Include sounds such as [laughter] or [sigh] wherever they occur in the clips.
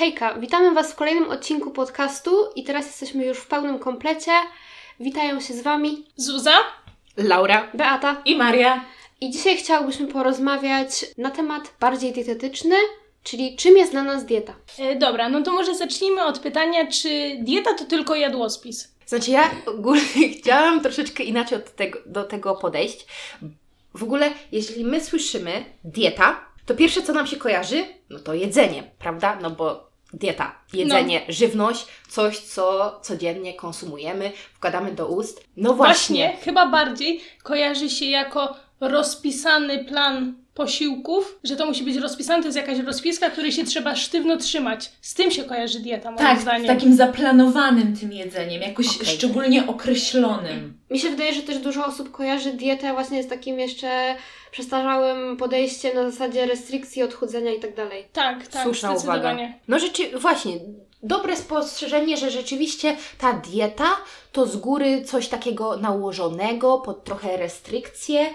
Hejka, witamy Was w kolejnym odcinku podcastu i teraz jesteśmy już w pełnym komplecie. Witają się z Wami Zuza Laura Beata i Maria. i dzisiaj chciałybyśmy porozmawiać na temat bardziej dietetyczny, czyli czym jest dla nas dieta. E, dobra, no to może zacznijmy od pytania, czy dieta to tylko jadłospis? Znaczy ja ogólnie [laughs] chciałam troszeczkę inaczej od tego, do tego podejść. W ogóle, jeśli my słyszymy dieta, to pierwsze co nam się kojarzy, no to jedzenie, prawda? No bo dieta, jedzenie, żywność, coś co codziennie konsumujemy, wkładamy do ust. No właśnie. Właśnie, chyba bardziej kojarzy się jako rozpisany plan posiłków, że to musi być rozpisane, to jest jakaś rozpiska, której się trzeba sztywno trzymać. Z tym się kojarzy dieta, moim Tak, zdaniem. z takim zaplanowanym tym jedzeniem, jakoś Okej. szczególnie określonym. Mi się wydaje, że też dużo osób kojarzy dietę właśnie z takim jeszcze przestarzałym podejściem na zasadzie restrykcji, odchudzenia i tak dalej. Tak, tak, Słuszna uwaga. No rzeczy, właśnie, dobre spostrzeżenie, że rzeczywiście ta dieta to z góry coś takiego nałożonego, pod trochę restrykcje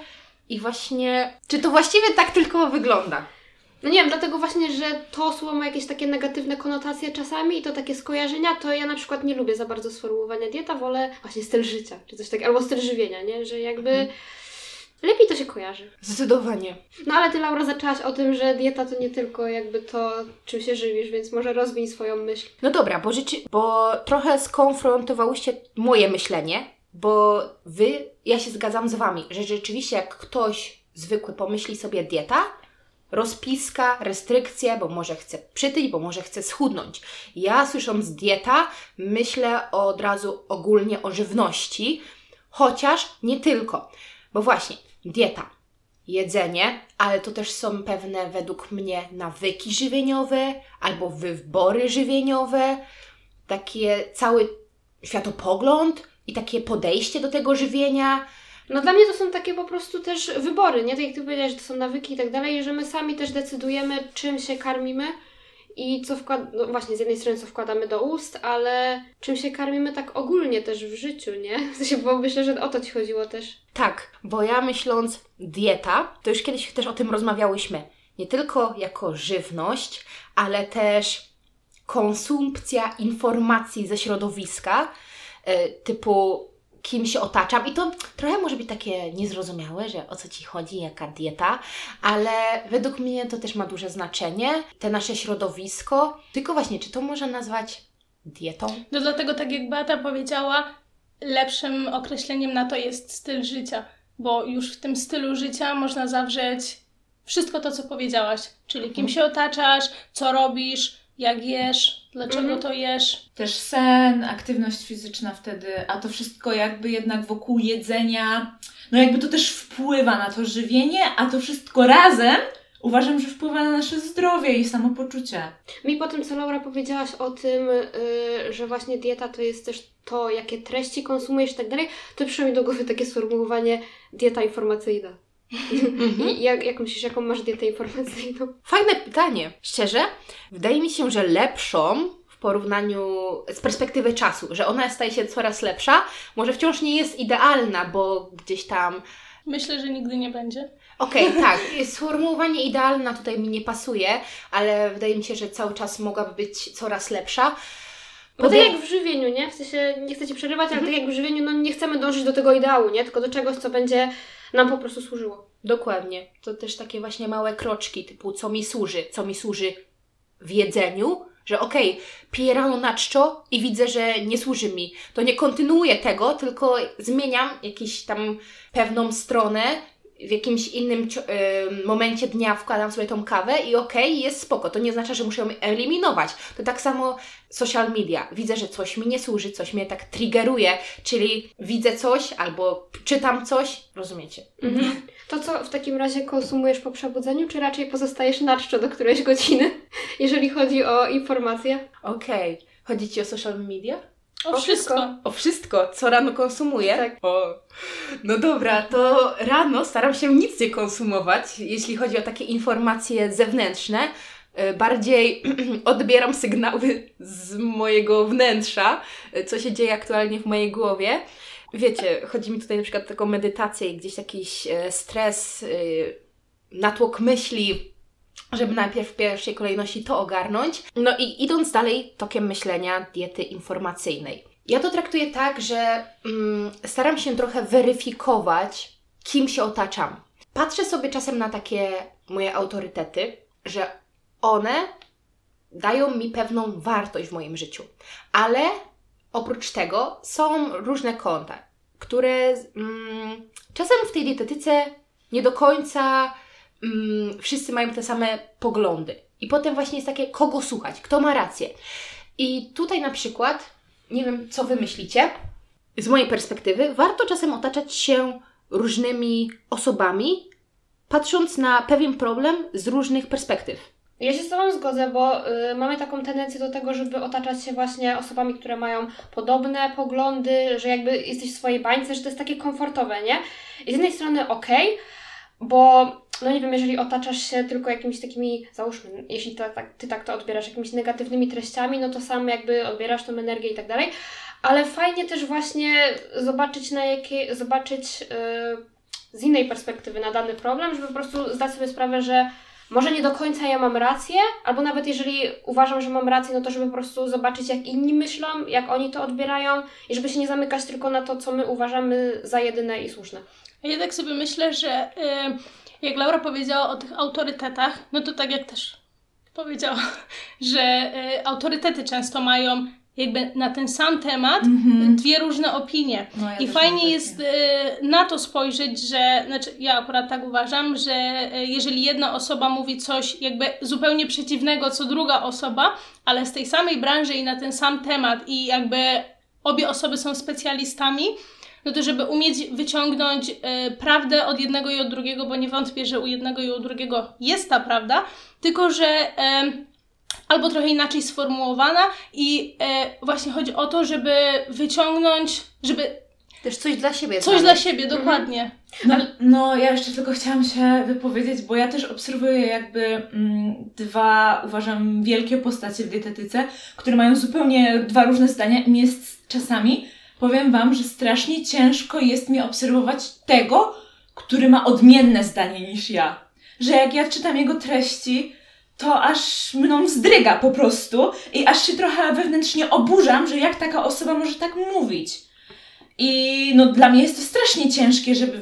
i właśnie, czy to właściwie tak tylko wygląda? No nie wiem, dlatego właśnie, że to słowo ma jakieś takie negatywne konotacje czasami i to takie skojarzenia, to ja na przykład nie lubię za bardzo sformułowania dieta, wolę właśnie styl życia, czy coś takiego, albo styl żywienia, nie? Że jakby lepiej to się kojarzy. Zdecydowanie. No ale Ty, Laura, zaczęłaś o tym, że dieta to nie tylko jakby to, czym się żywisz, więc może rozwiń swoją myśl. No dobra, bo, rzeczy, bo trochę skonfrontowałyście moje myślenie, bo wy, ja się zgadzam z wami, że rzeczywiście jak ktoś zwykły pomyśli sobie dieta, rozpiska, restrykcje, bo może chce przytyć, bo może chce schudnąć. Ja słysząc dieta, myślę od razu ogólnie o żywności, chociaż nie tylko, bo właśnie dieta, jedzenie, ale to też są pewne według mnie nawyki żywieniowe albo wybory żywieniowe, takie cały światopogląd i takie podejście do tego żywienia. No dla mnie to są takie po prostu też wybory, nie? Tak jak Ty powiedziałeś, że to są nawyki i tak dalej, że my sami też decydujemy, czym się karmimy i co wkład... No właśnie, z jednej strony co wkładamy do ust, ale czym się karmimy tak ogólnie też w życiu, nie? [laughs] W sensie, bo myślę, że o to Ci chodziło też. Tak, bo ja myśląc dieta, to już kiedyś też o tym rozmawiałyśmy. Nie tylko jako żywność, ale też konsumpcja informacji ze środowiska, y, typu kim się otaczam. I to trochę może być takie niezrozumiałe, że o co Ci chodzi, jaka dieta, ale według mnie to też ma duże znaczenie, te nasze środowisko. Tylko właśnie, czy to można nazwać dietą? No dlatego, tak jak Beata powiedziała, lepszym określeniem na to jest styl życia, bo już w tym stylu życia można zawrzeć wszystko to, co powiedziałaś, czyli kim się otaczasz, co robisz, jak jesz, dlaczego Mhm. to jesz. Też sen, aktywność fizyczna wtedy, a to wszystko jakby jednak wokół jedzenia, no jakby to też wpływa na to żywienie, a to wszystko razem uważam, że wpływa na nasze zdrowie i samopoczucie. Mi po tym, co Laura powiedziałaś o tym, yy, że właśnie dieta to jest też to, jakie treści konsumujesz i tak dalej, to przyszło mi do głowy takie sformułowanie dieta informacyjna. I jak, jak myślisz, jaką masz dietę informacyjną? Fajne pytanie. Szczerze, wydaje mi się, że lepszą w porównaniu z perspektywy czasu, że ona staje się coraz lepsza. Może wciąż nie jest idealna, bo gdzieś tam. Myślę, że nigdy nie będzie. Okej, [laughs] tak, sformułowanie idealna tutaj mi nie pasuje, ale wydaje mi się, że cały czas mogłaby być coraz lepsza. Bo tak jak w żywieniu, nie? W sensie, nie chcę Ci przerywać, ale tak jak w żywieniu, no nie chcemy dążyć do tego ideału, nie? Tylko do czegoś, co będzie nam po prostu służyło. Dokładnie. To też takie właśnie małe kroczki, typu co mi służy, co mi służy w jedzeniu, że okej, piję rano na czczo i widzę, że nie służy mi. To nie kontynuuję tego, tylko zmieniam jakiś tam pewną stronę, w jakimś innym momencie dnia wkładam sobie tą kawę i okej, jest spoko. To nie oznacza, że muszę ją eliminować. To tak samo social media. Widzę, że coś mi nie służy, coś mnie tak triggeruje, czyli widzę coś albo czytam coś, rozumiecie? Mhm. To co w takim razie konsumujesz po przebudzeniu, czy raczej pozostajesz na czczo do którejś godziny, [laughs] jeżeli chodzi o informacje? Okej. Chodzi Ci o social media? O, O wszystko. wszystko. O wszystko, co rano konsumuję? Tak. O. No dobra, to rano staram się nic nie konsumować, jeśli chodzi o takie informacje zewnętrzne. E, Bardziej [clears throat] odbieram sygnały z mojego wnętrza, e, co się dzieje aktualnie w mojej głowie. Wiecie, chodzi mi tutaj na przykład o taką medytację i gdzieś jakiś e, stres, natłok myśli, żeby najpierw w pierwszej kolejności to ogarnąć. No i idąc dalej tokiem myślenia diety informacyjnej. Ja to traktuję tak, że mm, staram się trochę weryfikować, kim się otaczam. Patrzę sobie czasem na takie moje autorytety, że one dają mi pewną wartość w moim życiu, ale oprócz tego są różne konta, które mm, czasem w tej dietetyce nie do końca mm, wszyscy mają te same poglądy. I potem właśnie jest takie, kogo słuchać, kto ma rację. I tutaj na przykład, nie wiem, co wy myślicie, z mojej perspektywy, warto czasem otaczać się różnymi osobami, patrząc na pewien problem z różnych perspektyw. Ja się z Tobą zgodzę, bo y, mamy taką tendencję do tego, żeby otaczać się właśnie osobami, które mają podobne poglądy, że jakby jesteś w swojej bańce, że to jest takie komfortowe, nie? I z jednej strony okej, okay, bo no nie wiem, jeżeli otaczasz się tylko jakimiś takimi, załóżmy, jeśli to, tak, Ty tak to odbierasz, jakimiś negatywnymi treściami, no to sam jakby odbierasz tą energię i tak dalej, ale fajnie też właśnie zobaczyć na jakie, zobaczyć yy, z innej perspektywy na dany problem, żeby po prostu zdać sobie sprawę, że może nie do końca ja mam rację, albo nawet jeżeli uważam, że mam rację, no to żeby po prostu zobaczyć, jak inni myślą, jak oni to odbierają i żeby się nie zamykać tylko na to, co my uważamy za jedyne i słuszne. Ja tak sobie myślę, że yy, jak Laura powiedziała o tych autorytetach, no to tak jak też powiedziała, [laughs] że yy, autorytety często mają jakby na ten sam temat mm-hmm. dwie różne opinie. No, ja I fajnie jest y, na to spojrzeć, że, znaczy ja akurat tak uważam, że y, jeżeli jedna osoba mówi coś jakby zupełnie przeciwnego co druga osoba, ale z tej samej branży i na ten sam temat i jakby obie osoby są specjalistami, no to żeby umieć wyciągnąć y, prawdę od jednego i od drugiego, bo nie wątpię, że u jednego i u drugiego jest ta prawda, tylko że albo trochę inaczej sformułowana i e, właśnie chodzi o to, żeby wyciągnąć, żeby też coś dla siebie. Coś dla siebie, mhm. dokładnie. No, no, ja jeszcze tylko chciałam się wypowiedzieć, bo ja też obserwuję jakby mm, dwa, uważam, wielkie postacie w dietetyce, które mają zupełnie dwa różne zdania i jest czasami, powiem Wam, że strasznie ciężko jest mi obserwować tego, który ma odmienne zdanie niż ja. Że jak ja czytam jego treści, to aż mną zdryga po prostu i aż się trochę wewnętrznie oburzam, że jak taka osoba może tak mówić. I no dla mnie jest to strasznie ciężkie, żeby,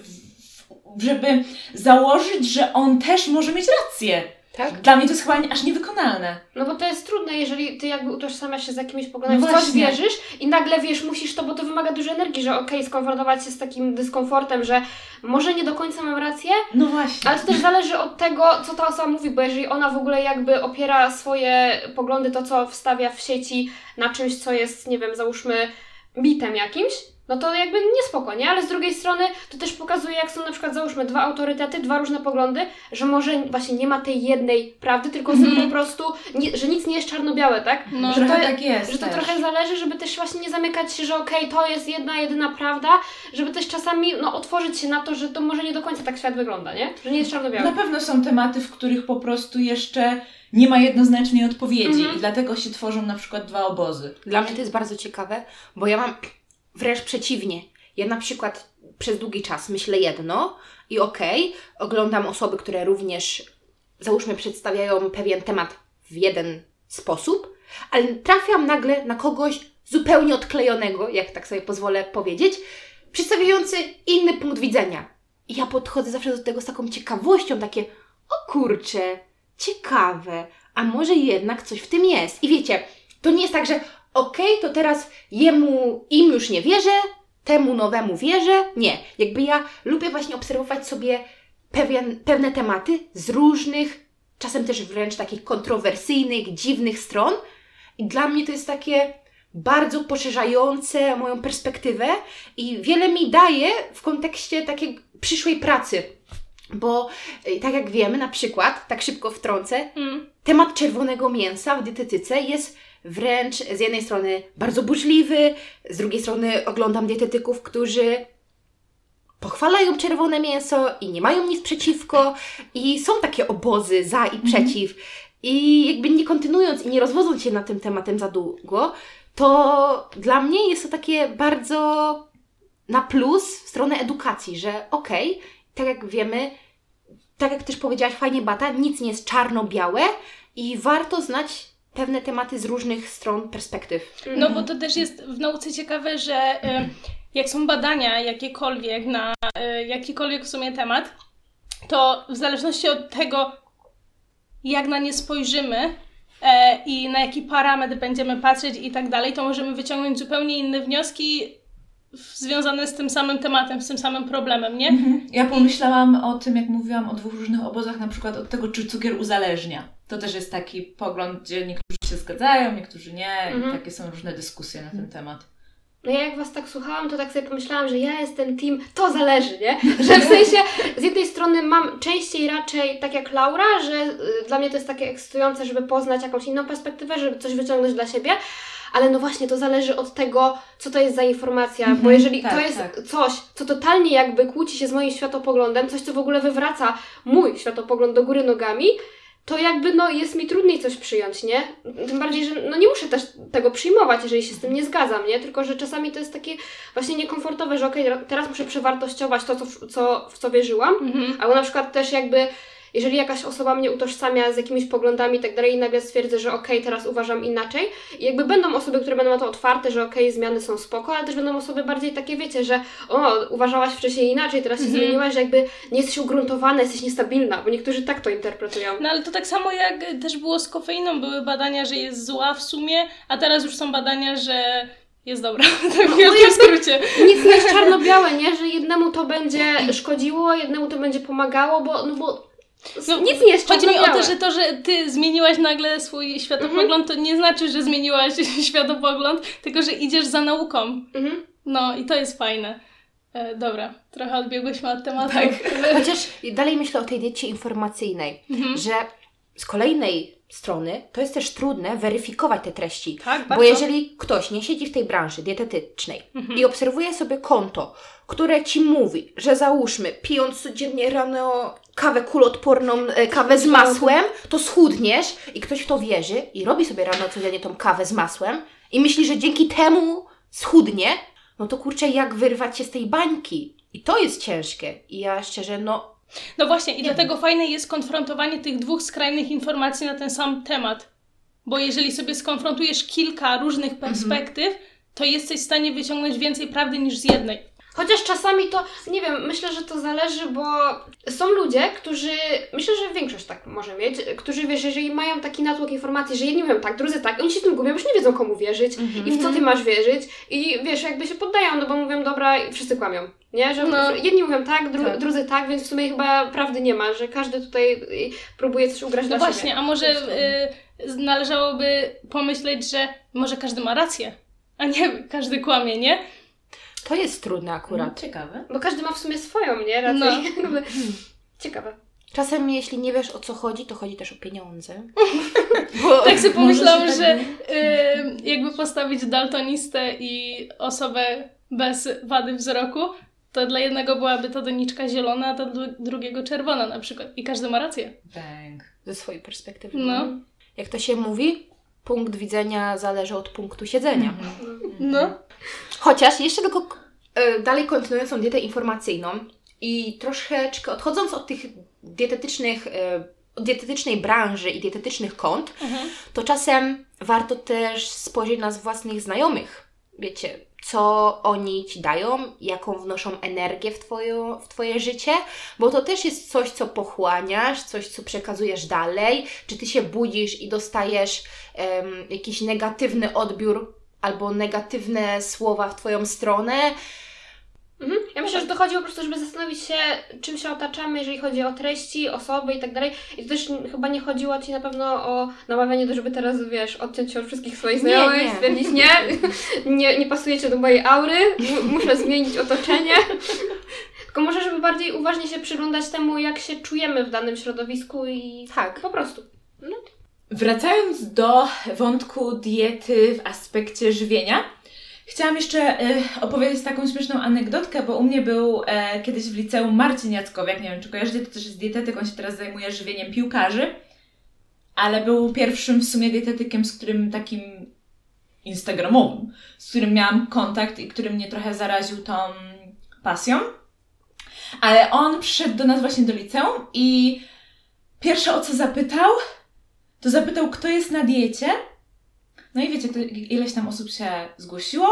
żeby założyć, że on też może mieć rację. Tak? Dla mnie to jest chyba aż niewykonalne. No bo to jest trudne, jeżeli ty jakby utożsamiasz się z jakimiś poglądami, no w coś wierzysz i nagle wiesz, musisz to, bo to wymaga dużej energii, że okej, okay, skonfrontować się z takim dyskomfortem, że może nie do końca mam rację. No właśnie. Ale to też zależy od tego, co ta osoba mówi, bo jeżeli ona w ogóle jakby opiera swoje poglądy, to co wstawia w sieci na czymś, co jest, nie wiem, załóżmy mitem jakimś, no to jakby niespoko, nie? Ale z drugiej strony to też pokazuje, jak są na przykład, załóżmy, dwa autorytety, dwa różne poglądy, że może właśnie nie ma tej jednej prawdy, tylko mm. po prostu, nie, że nic nie jest czarno-białe, tak? No, że to, tak jest Że to też. trochę zależy, żeby też właśnie nie zamykać się, że okej, okay, to jest jedna, jedyna prawda, żeby też czasami, no, otworzyć się na to, że to może nie do końca tak świat wygląda, nie? Że nie jest czarno-białe. Na pewno są tematy, w których po prostu jeszcze nie ma jednoznacznej odpowiedzi mm -hmm. i dlatego się tworzą na przykład dwa obozy. Dla mnie to jest bardzo ciekawe, bo ja mam Wręcz przeciwnie. Ja na przykład przez długi czas myślę jedno i okej, okay, oglądam osoby, które również, załóżmy, przedstawiają pewien temat w jeden sposób, ale trafiam nagle na kogoś zupełnie odklejonego, jak tak sobie pozwolę powiedzieć, przedstawiający inny punkt widzenia. I ja podchodzę zawsze do tego z taką ciekawością, takie, o kurczę, ciekawe, a może jednak coś w tym jest. I wiecie, to nie jest tak, że okej, okay, to teraz jemu, im już nie wierzę, temu nowemu wierzę. Nie. Jakby ja lubię właśnie obserwować sobie pewien, pewne tematy z różnych, czasem też wręcz takich kontrowersyjnych, dziwnych stron. I dla mnie to jest takie bardzo poszerzające moją perspektywę i wiele mi daje w kontekście takiej przyszłej pracy. Bo y, tak jak wiemy, na przykład, tak szybko wtrącę, mm. temat czerwonego mięsa w dietetyce jest wręcz z jednej strony bardzo burzliwy, z drugiej strony oglądam dietetyków, którzy pochwalają czerwone mięso i nie mają nic przeciwko i są takie obozy za i mhm. przeciw. I jakby nie kontynuując i nie rozwodząc się na tym tematem za długo, to dla mnie jest to takie bardzo na plus w stronę edukacji, że okej, okay, tak jak wiemy, tak jak też powiedziałaś fajnie Bata, nic nie jest czarno-białe i warto znać pewne tematy z różnych stron perspektyw. No bo to też jest w nauce ciekawe, że e, jak są badania jakiekolwiek na e, jakikolwiek w sumie temat, to w zależności od tego, jak na nie spojrzymy e, i na jaki parametr będziemy patrzeć i tak dalej, to możemy wyciągnąć zupełnie inne wnioski związane z tym samym tematem, z tym samym problemem, nie? Mhm. Ja pomyślałam o tym, jak mówiłam o dwóch różnych obozach, na przykład od tego, czy cukier uzależnia. To też jest taki pogląd, gdzie niektórzy się zgadzają, niektórzy nie Mhm. i takie są różne dyskusje na ten temat. No ja jak was tak słuchałam, to tak sobie pomyślałam, że ja jestem team, to zależy, nie? [laughs] Że w sensie z jednej strony mam częściej raczej tak jak Laura, że y, dla mnie to jest takie ekscytujące, żeby poznać jakąś inną perspektywę, żeby coś wyciągnąć dla siebie, ale no właśnie to zależy od tego, co to jest za informacja, bo Mhm, jeżeli tak, to jest tak. coś, co totalnie jakby kłóci się z moim światopoglądem, coś, co w ogóle wywraca mój światopogląd do góry nogami, to jakby no jest mi trudniej coś przyjąć, nie? Tym bardziej, że no nie muszę też tego przyjmować, jeżeli się z tym nie zgadzam, nie? Tylko, że czasami to jest takie właśnie niekomfortowe, że okej, teraz muszę przewartościować to, co, w- co, w co wierzyłam, Mhm. albo na przykład też jakby jeżeli jakaś osoba mnie utożsamia z jakimiś poglądami i tak dalej i nagle stwierdzę, że okej, teraz uważam inaczej i jakby będą osoby, które będą na to otwarte, że okej, zmiany są spoko, ale też będą osoby bardziej takie, wiecie, że o, uważałaś wcześniej inaczej, teraz się Mhm. zmieniłaś, że jakby nie jesteś ugruntowana, jesteś niestabilna, bo niektórzy tak to interpretują. No ale to tak samo jak też było z kofeiną, były badania, że jest zła w sumie, a teraz już są badania, że jest dobra. [laughs] Tak w wielkim skrócie. Nic nie jest czarno-białe, nie? Że jednemu to będzie szkodziło, jednemu to będzie pomagało, bo, no bo No, nic nie jest Chodzi mi o to, że to, że ty zmieniłaś nagle swój światopogląd, to nie znaczy, że zmieniłaś [laughs] światopogląd, tylko że idziesz za nauką. Mhm. No i to jest fajne. E, dobra, trochę odbiegłyśmy od tematu. Tak. [laughs] Chociaż dalej myślę o tej diecie informacyjnej, Mhm. że z kolejnej strony to jest też trudne weryfikować te treści. Tak, Bo bardzo. jeżeli ktoś nie siedzi w tej branży dietetycznej Mhm. i obserwuje sobie konto, które ci mówi, że załóżmy, pijąc codziennie rano kawę kuloodporną, e, kawę z masłem, to schudniesz i ktoś w to wierzy i robi sobie rano codziennie tą kawę z masłem i myśli, że dzięki temu schudnie, no to kurczę, jak wyrwać się z tej bańki? I to jest ciężkie. I ja szczerze, no No właśnie, i dlatego fajne jest konfrontowanie tych dwóch skrajnych informacji na ten sam temat. Bo jeżeli sobie skonfrontujesz kilka różnych perspektyw, to jesteś w stanie wyciągnąć więcej prawdy niż z jednej. Chociaż czasami to, nie wiem, myślę, że to zależy, bo są ludzie, którzy, myślę, że większość tak może mieć, którzy, wiesz, jeżeli mają taki natłok informacji, że jedni mówią tak, drudzy tak, oni się w tym gubią, już nie wiedzą komu wierzyć i w co ty masz wierzyć i wiesz, jakby się poddają, no bo mówią, dobra, i wszyscy kłamią, nie? Że No. jedni mówią tak, dru- Tak. drudzy tak, więc w sumie chyba prawdy nie ma, że każdy tutaj y, próbuje coś ugrać No dla właśnie, siebie. a może y, należałoby pomyśleć, że może każdy ma rację, a nie każdy kłamie, nie? To jest trudne akurat. No, ciekawe. Bo każdy ma w sumie swoją, nie? Rację. No. [laughs] Jakby- Ciekawe. Czasem jeśli nie wiesz o co chodzi, to chodzi też o pieniądze. [laughs] Bo Tak sobie pomyślałam, się tak że y, jakby postawić daltonistę i osobę bez wady wzroku, to dla jednego byłaby to doniczka zielona, a dla dru- drugiego czerwona na przykład. I każdy ma rację. Bang. ze swojej perspektywy. No. Jak to się mówi, punkt widzenia zależy od punktu siedzenia. No. Chociaż jeszcze tylko e, dalej kontynuując tą dietę informacyjną i troszeczkę odchodząc od tych dietetycznych, e, od dietetycznej branży i dietetycznych kont, Mhm. to czasem warto też spojrzeć na własnych znajomych. Wiecie, co oni ci dają, jaką wnoszą energię w, twoją, w Twoje życie, bo to też jest coś, co pochłaniasz, coś, co przekazujesz dalej. Czy Ty się budzisz i dostajesz em, jakiś negatywny odbiór albo negatywne słowa w Twoją stronę, Mhm. Ja myślę, że to chodzi po prostu, żeby zastanowić się, czym się otaczamy, jeżeli chodzi o treści, osoby i tak dalej. I to też chyba nie chodziło Ci na pewno o namawianie do, żeby teraz, wiesz, odciąć się od wszystkich swoich Nie, znajomych, nie. stwierdzić nie, nie, nie pasujecie do mojej aury, mu- muszę zmienić otoczenie. [laughs] Tylko może, żeby bardziej uważnie się przyglądać temu, jak się czujemy w danym środowisku i tak. po prostu. Wracając do wątku diety w aspekcie żywienia, chciałam jeszcze e, opowiedzieć taką śmieszną anegdotkę, bo u mnie był e, kiedyś w liceum Marcin Jackowiak, nie wiem czy kojarzycie, to też jest dietetyk, on się teraz zajmuje żywieniem piłkarzy, ale był pierwszym w sumie dietetykiem, z którym takim instagramowym, z którym miałam kontakt i który mnie trochę zaraził tą pasją. Ale on przyszedł do nas właśnie do liceum i pierwsze o co zapytał, to zapytał, kto jest na diecie. No i wiecie, to ileś tam osób się zgłosiło,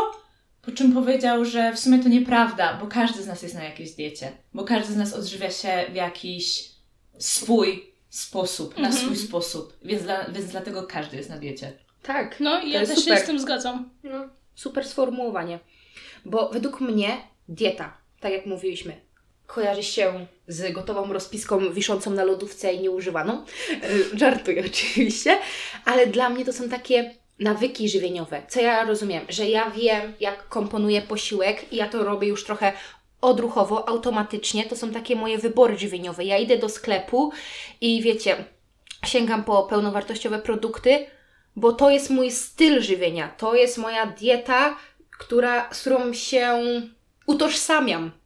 po czym powiedział, że w sumie to nieprawda, bo każdy z nas jest na jakiejś diecie, bo każdy z nas odżywia się w jakiś swój sposób, na Mhm. swój sposób, więc, dla, więc dlatego każdy jest na diecie. Tak. No i ja też super. się z tym zgadzam. No. Super sformułowanie. Bo według mnie dieta, tak jak mówiliśmy, kojarzy się z gotową rozpiską wiszącą na lodówce i nieużywaną. E, Żartuję [laughs] oczywiście, ale dla mnie to są takie nawyki żywieniowe. Co ja rozumiem, że ja wiem, jak komponuję posiłek i ja to robię już trochę odruchowo, automatycznie. To są takie moje wybory żywieniowe. Ja idę do sklepu i wiecie, sięgam po pełnowartościowe produkty, bo to jest mój styl żywienia, to jest moja dieta, która, z którą się utożsamiam.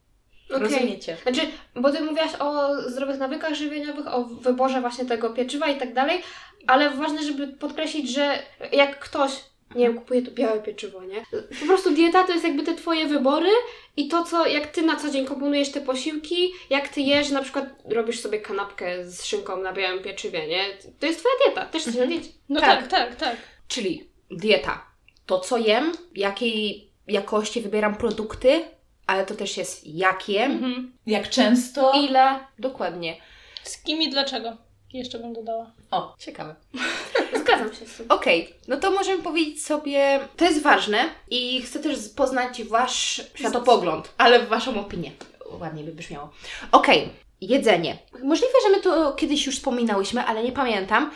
Okej. Rozumiecie? Znaczy, bo ty mówiłaś o zdrowych nawykach żywieniowych, o wyborze właśnie tego pieczywa i tak dalej, ale ważne, żeby podkreślić, że jak ktoś, nie wiem, kupuje to białe pieczywo, nie? Po prostu dieta to jest jakby te twoje wybory i to, co, jak ty na co dzień komponujesz te posiłki, jak ty jesz, na przykład robisz sobie kanapkę z szynką na białym pieczywie, nie? To jest twoja dieta, też jesteś na diecie. No Tak. tak, tak, tak. Czyli dieta. To, co jem, jakiej jakości wybieram produkty, ale to też jest jak jem. Mhm. Jak często? Ile? Dokładnie. Z kim i dlaczego? Jeszcze bym dodała. O, Ciekawe. [laughs] Zgadzam się z tym. Okej, no to możemy powiedzieć sobie, to jest ważne i chcę też poznać Wasz światopogląd, ale Waszą opinię. Ładnie by brzmiało. Okej, jedzenie. Możliwe, że my to kiedyś już wspominałyśmy, ale nie pamiętam.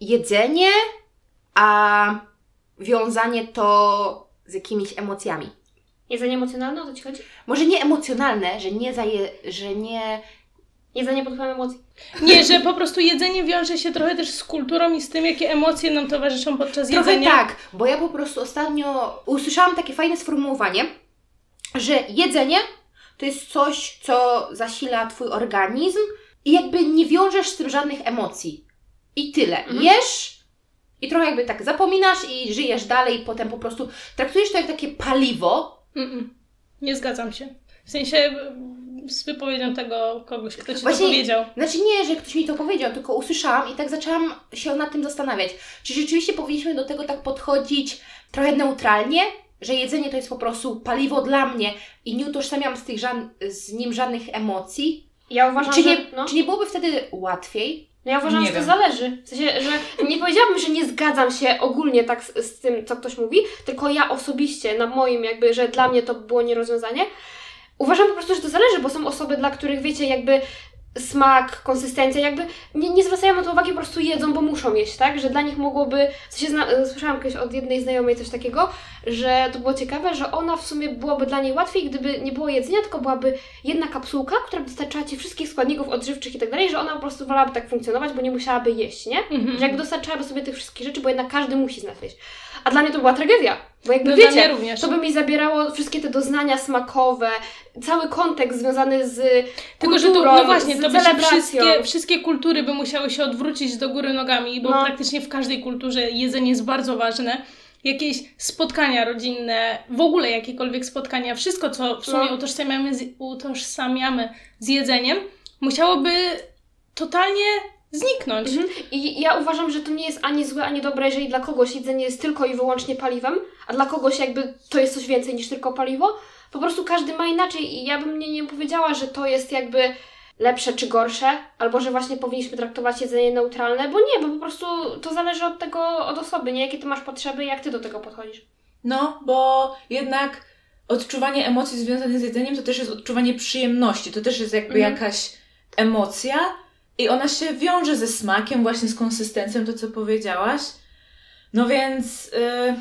Jedzenie, a wiązanie to z jakimiś emocjami. Jedzenie emocjonalne, o to Ci chodzi? Może nie emocjonalne, że nie zaje, że nie... Jedzenie pod wpływem emocji. Nie, że po prostu jedzenie wiąże się trochę też z kulturą i z tym, jakie emocje nam towarzyszą podczas Trochę jedzenia. tak, bo ja po prostu ostatnio usłyszałam takie fajne sformułowanie, że jedzenie to jest coś, co zasila Twój organizm i jakby nie wiążesz z tym żadnych emocji. I tyle. Mhm. Jesz i trochę jakby tak zapominasz i żyjesz dalej i potem po prostu traktujesz to jak takie paliwo. Mm-mm. Nie zgadzam się. W sensie mm, z wypowiedzią tego kogoś, kto ci Właśnie- to powiedział. Znaczy nie, że ktoś mi to powiedział, tylko usłyszałam i tak zaczęłam się nad tym zastanawiać. Czy rzeczywiście powinniśmy do tego tak podchodzić trochę neutralnie, że jedzenie to jest po prostu paliwo dla mnie i nie utożsamiam z, tych z nim żadnych emocji? Ja uważam, Czy że... nie, no. czy nie byłoby wtedy łatwiej? No ja uważam, Nie że to wiem. zależy. W sensie, że nie powiedziałabym, że nie zgadzam się ogólnie tak z, z tym, co ktoś mówi, tylko ja osobiście, na moim jakby, że dla mnie to było nierozwiązanie. Uważam po prostu, że to zależy, bo są osoby, dla których wiecie, jakby smak, konsystencja, jakby nie, nie zwracają na to uwagi, po prostu jedzą, bo muszą jeść, tak? Że dla nich mogłoby, w sensie zna, słyszałam kiedyś od jednej znajomej coś takiego, że to było ciekawe, że ona w sumie byłoby dla niej łatwiej, gdyby nie było jedzenia, tylko byłaby jedna kapsułka, która by dostarczała Ci wszystkich składników odżywczych i tak dalej, że ona po prostu wolałaby tak funkcjonować, bo nie musiałaby jeść, nie? Mhm. Że jakby dostarczałaby sobie tych wszystkich rzeczy, bo jednak każdy musi z nas jeść. A dla mnie to była tragedia, bo jakby No wiecie, również. to by mi zabierało wszystkie te doznania smakowe, cały kontekst związany z Tylko, że to, kulturą, no właśnie, to by wszystkie, wszystkie kultury by musiały się odwrócić do góry nogami, bo No. praktycznie w każdej kulturze jedzenie jest bardzo ważne. Jakieś spotkania rodzinne, w ogóle jakiekolwiek spotkania, wszystko, co w sumie No. utożsamiamy, z, utożsamiamy z jedzeniem, musiałoby totalnie zniknąć. Mhm. I ja uważam, że to nie jest ani złe, ani dobre, jeżeli dla kogoś jedzenie jest tylko i wyłącznie paliwem, a dla kogoś jakby to jest coś więcej niż tylko paliwo. Po prostu każdy ma inaczej i ja bym nie, nie powiedziała, że to jest jakby lepsze czy gorsze, albo że właśnie powinniśmy traktować jedzenie neutralne, bo nie, bo po prostu to zależy od tego, od osoby, nie? Jakie ty masz potrzeby jak ty do tego podchodzisz. No, bo jednak odczuwanie emocji związanych z jedzeniem to też jest odczuwanie przyjemności, to też jest jakby Mhm. jakaś emocja i ona się wiąże ze smakiem, właśnie z konsystencją, to co powiedziałaś. No więc y,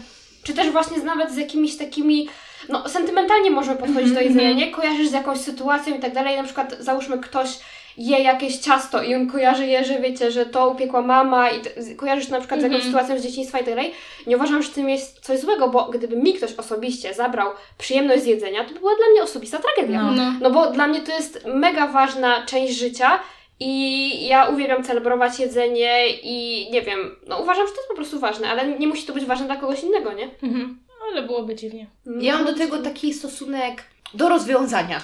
Czy też właśnie z, nawet z jakimiś takimi, no sentymentalnie możemy podchodzić do Mhm, jedzenia, mhm. nie? Kojarzysz z jakąś sytuacją i tak dalej, na przykład załóżmy ktoś je jakieś ciasto i on kojarzy je, że wiecie, że to upiekła mama i kojarzysz na przykład z jakąś Mhm. sytuacją z dzieciństwa i tak dalej. Nie uważam, że w tym jest coś złego, bo gdyby mi ktoś osobiście zabrał przyjemność z jedzenia, to by była dla mnie osobista tragedia. No. No. No bo dla mnie to jest mega ważna część życia i ja uwielbiam celebrować jedzenie i nie wiem, no uważam, że to jest po prostu ważne, ale nie musi to być ważne dla kogoś innego, nie? Mhm. Ale byłoby dziwnie. Ja mam do tego taki stosunek do rozwiązania.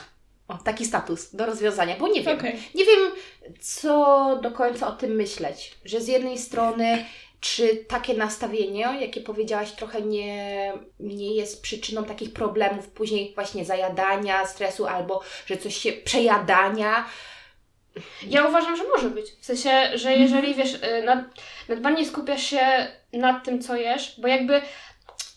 O, taki status do rozwiązania, bo nie wiem. Okej. Nie wiem, co do końca o tym myśleć. Że z jednej strony, czy takie nastawienie, jakie powiedziałaś, trochę nie, nie jest przyczyną takich problemów później właśnie zajadania, stresu, albo że coś się przejadania. Ja uważam, że może być. W sensie, że jeżeli wiesz, y, nad, nadbarnie skupiasz się nad tym, co jesz, bo jakby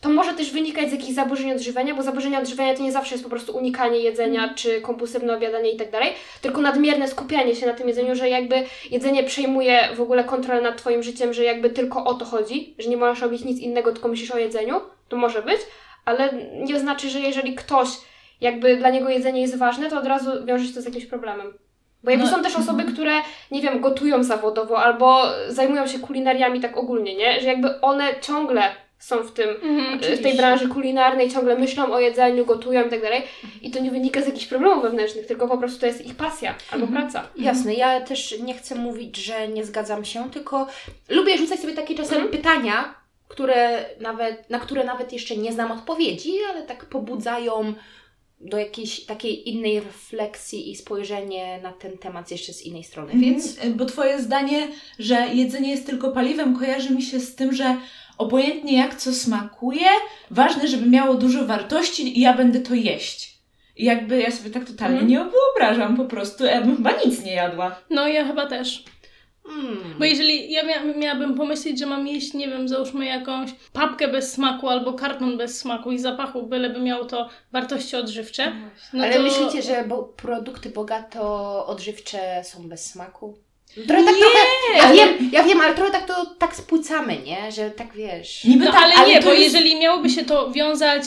to może też wynikać z jakichś zaburzeń odżywiania, bo zaburzenia odżywiania to nie zawsze jest po prostu unikanie jedzenia czy kompulsywne obiadanie i tak dalej, tylko nadmierne skupianie się na tym jedzeniu, że jakby jedzenie przejmuje w ogóle kontrolę nad Twoim życiem, że jakby tylko o to chodzi, że nie możesz robić nic innego, tylko myślisz o jedzeniu, to może być, ale nie znaczy, że jeżeli ktoś jakby dla niego jedzenie jest ważne, to od razu wiąże się to z jakimś problemem. Bo jakby No, są też osoby, które, nie wiem, gotują zawodowo albo zajmują się kulinariami tak ogólnie, nie? Że jakby one ciągle są w tym, Mhm, w tej branży kulinarnej, ciągle myślą o jedzeniu, gotują i tak dalej. I to nie wynika z jakichś problemów wewnętrznych, tylko po prostu to jest ich pasja albo praca. Jasne, ja też nie chcę mówić, że nie zgadzam się, tylko lubię rzucać sobie takie czasem Mhm. pytania, które nawet, na które nawet jeszcze nie znam odpowiedzi, ale tak pobudzają do jakiejś takiej innej refleksji i spojrzenie na ten temat jeszcze z innej strony. Więc Więc, bo Twoje zdanie, że jedzenie jest tylko paliwem, kojarzy mi się z tym, że obojętnie jak co smakuje, ważne, żeby miało dużo wartości i ja będę to jeść. I jakby ja sobie tak totalnie Mhm. nie wyobrażam po prostu, ja bym chyba nic nie jadła. No ja chyba też. Mm, Bo jeżeli ja mia miałabym pomyśleć, że mam jeść, nie wiem, załóżmy jakąś papkę bez smaku albo karton bez smaku i zapachu, byleby miało to wartości odżywcze, no ale to... myślicie, że bo produkty bogato odżywcze są bez smaku? Trochę tak trochę, ja ale- wiem, ja wiem, ale trochę tak to tak spłycamy, nie? Że tak wiesz. Niby No tak, ale nie, to bo jest... jeżeli miałoby się to wiązać,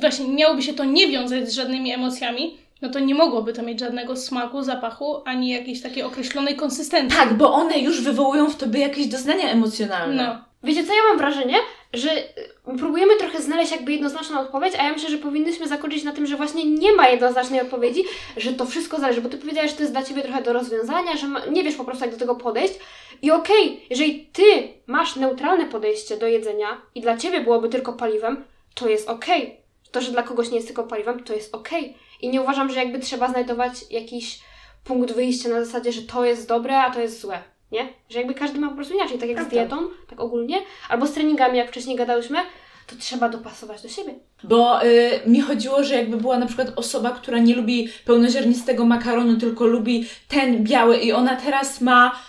właśnie miałoby się to nie wiązać z żadnymi emocjami, no to nie mogłoby to mieć żadnego smaku, zapachu, ani jakiejś takiej określonej konsystencji. Tak, bo one już wywołują w tobie jakieś doznania emocjonalne. No. Wiecie co, ja mam wrażenie, że y, próbujemy trochę znaleźć jakby jednoznaczną odpowiedź, a ja myślę, że powinnyśmy zakończyć na tym, że właśnie nie ma jednoznacznej odpowiedzi, że to wszystko zależy, bo ty powiedziałaś, że to jest dla ciebie trochę do rozwiązania, że ma, nie wiesz po prostu jak do tego podejść i okej, jeżeli ty masz neutralne podejście do jedzenia i dla ciebie byłoby tylko paliwem, to jest okej. To, że dla kogoś nie jest tylko paliwem, to jest okej. I nie uważam, że jakby trzeba znajdować jakiś punkt wyjścia na zasadzie, że to jest dobre, a to jest złe. Nie? Że jakby każdy ma po prostu inaczej, tak jak z Prawda. dietą, tak ogólnie, albo z treningami, jak wcześniej gadałyśmy, to trzeba dopasować do siebie. Bo y, mi chodziło, że jakby była na przykład osoba, która nie lubi pełnoziarnistego makaronu, tylko lubi ten biały i ona teraz ma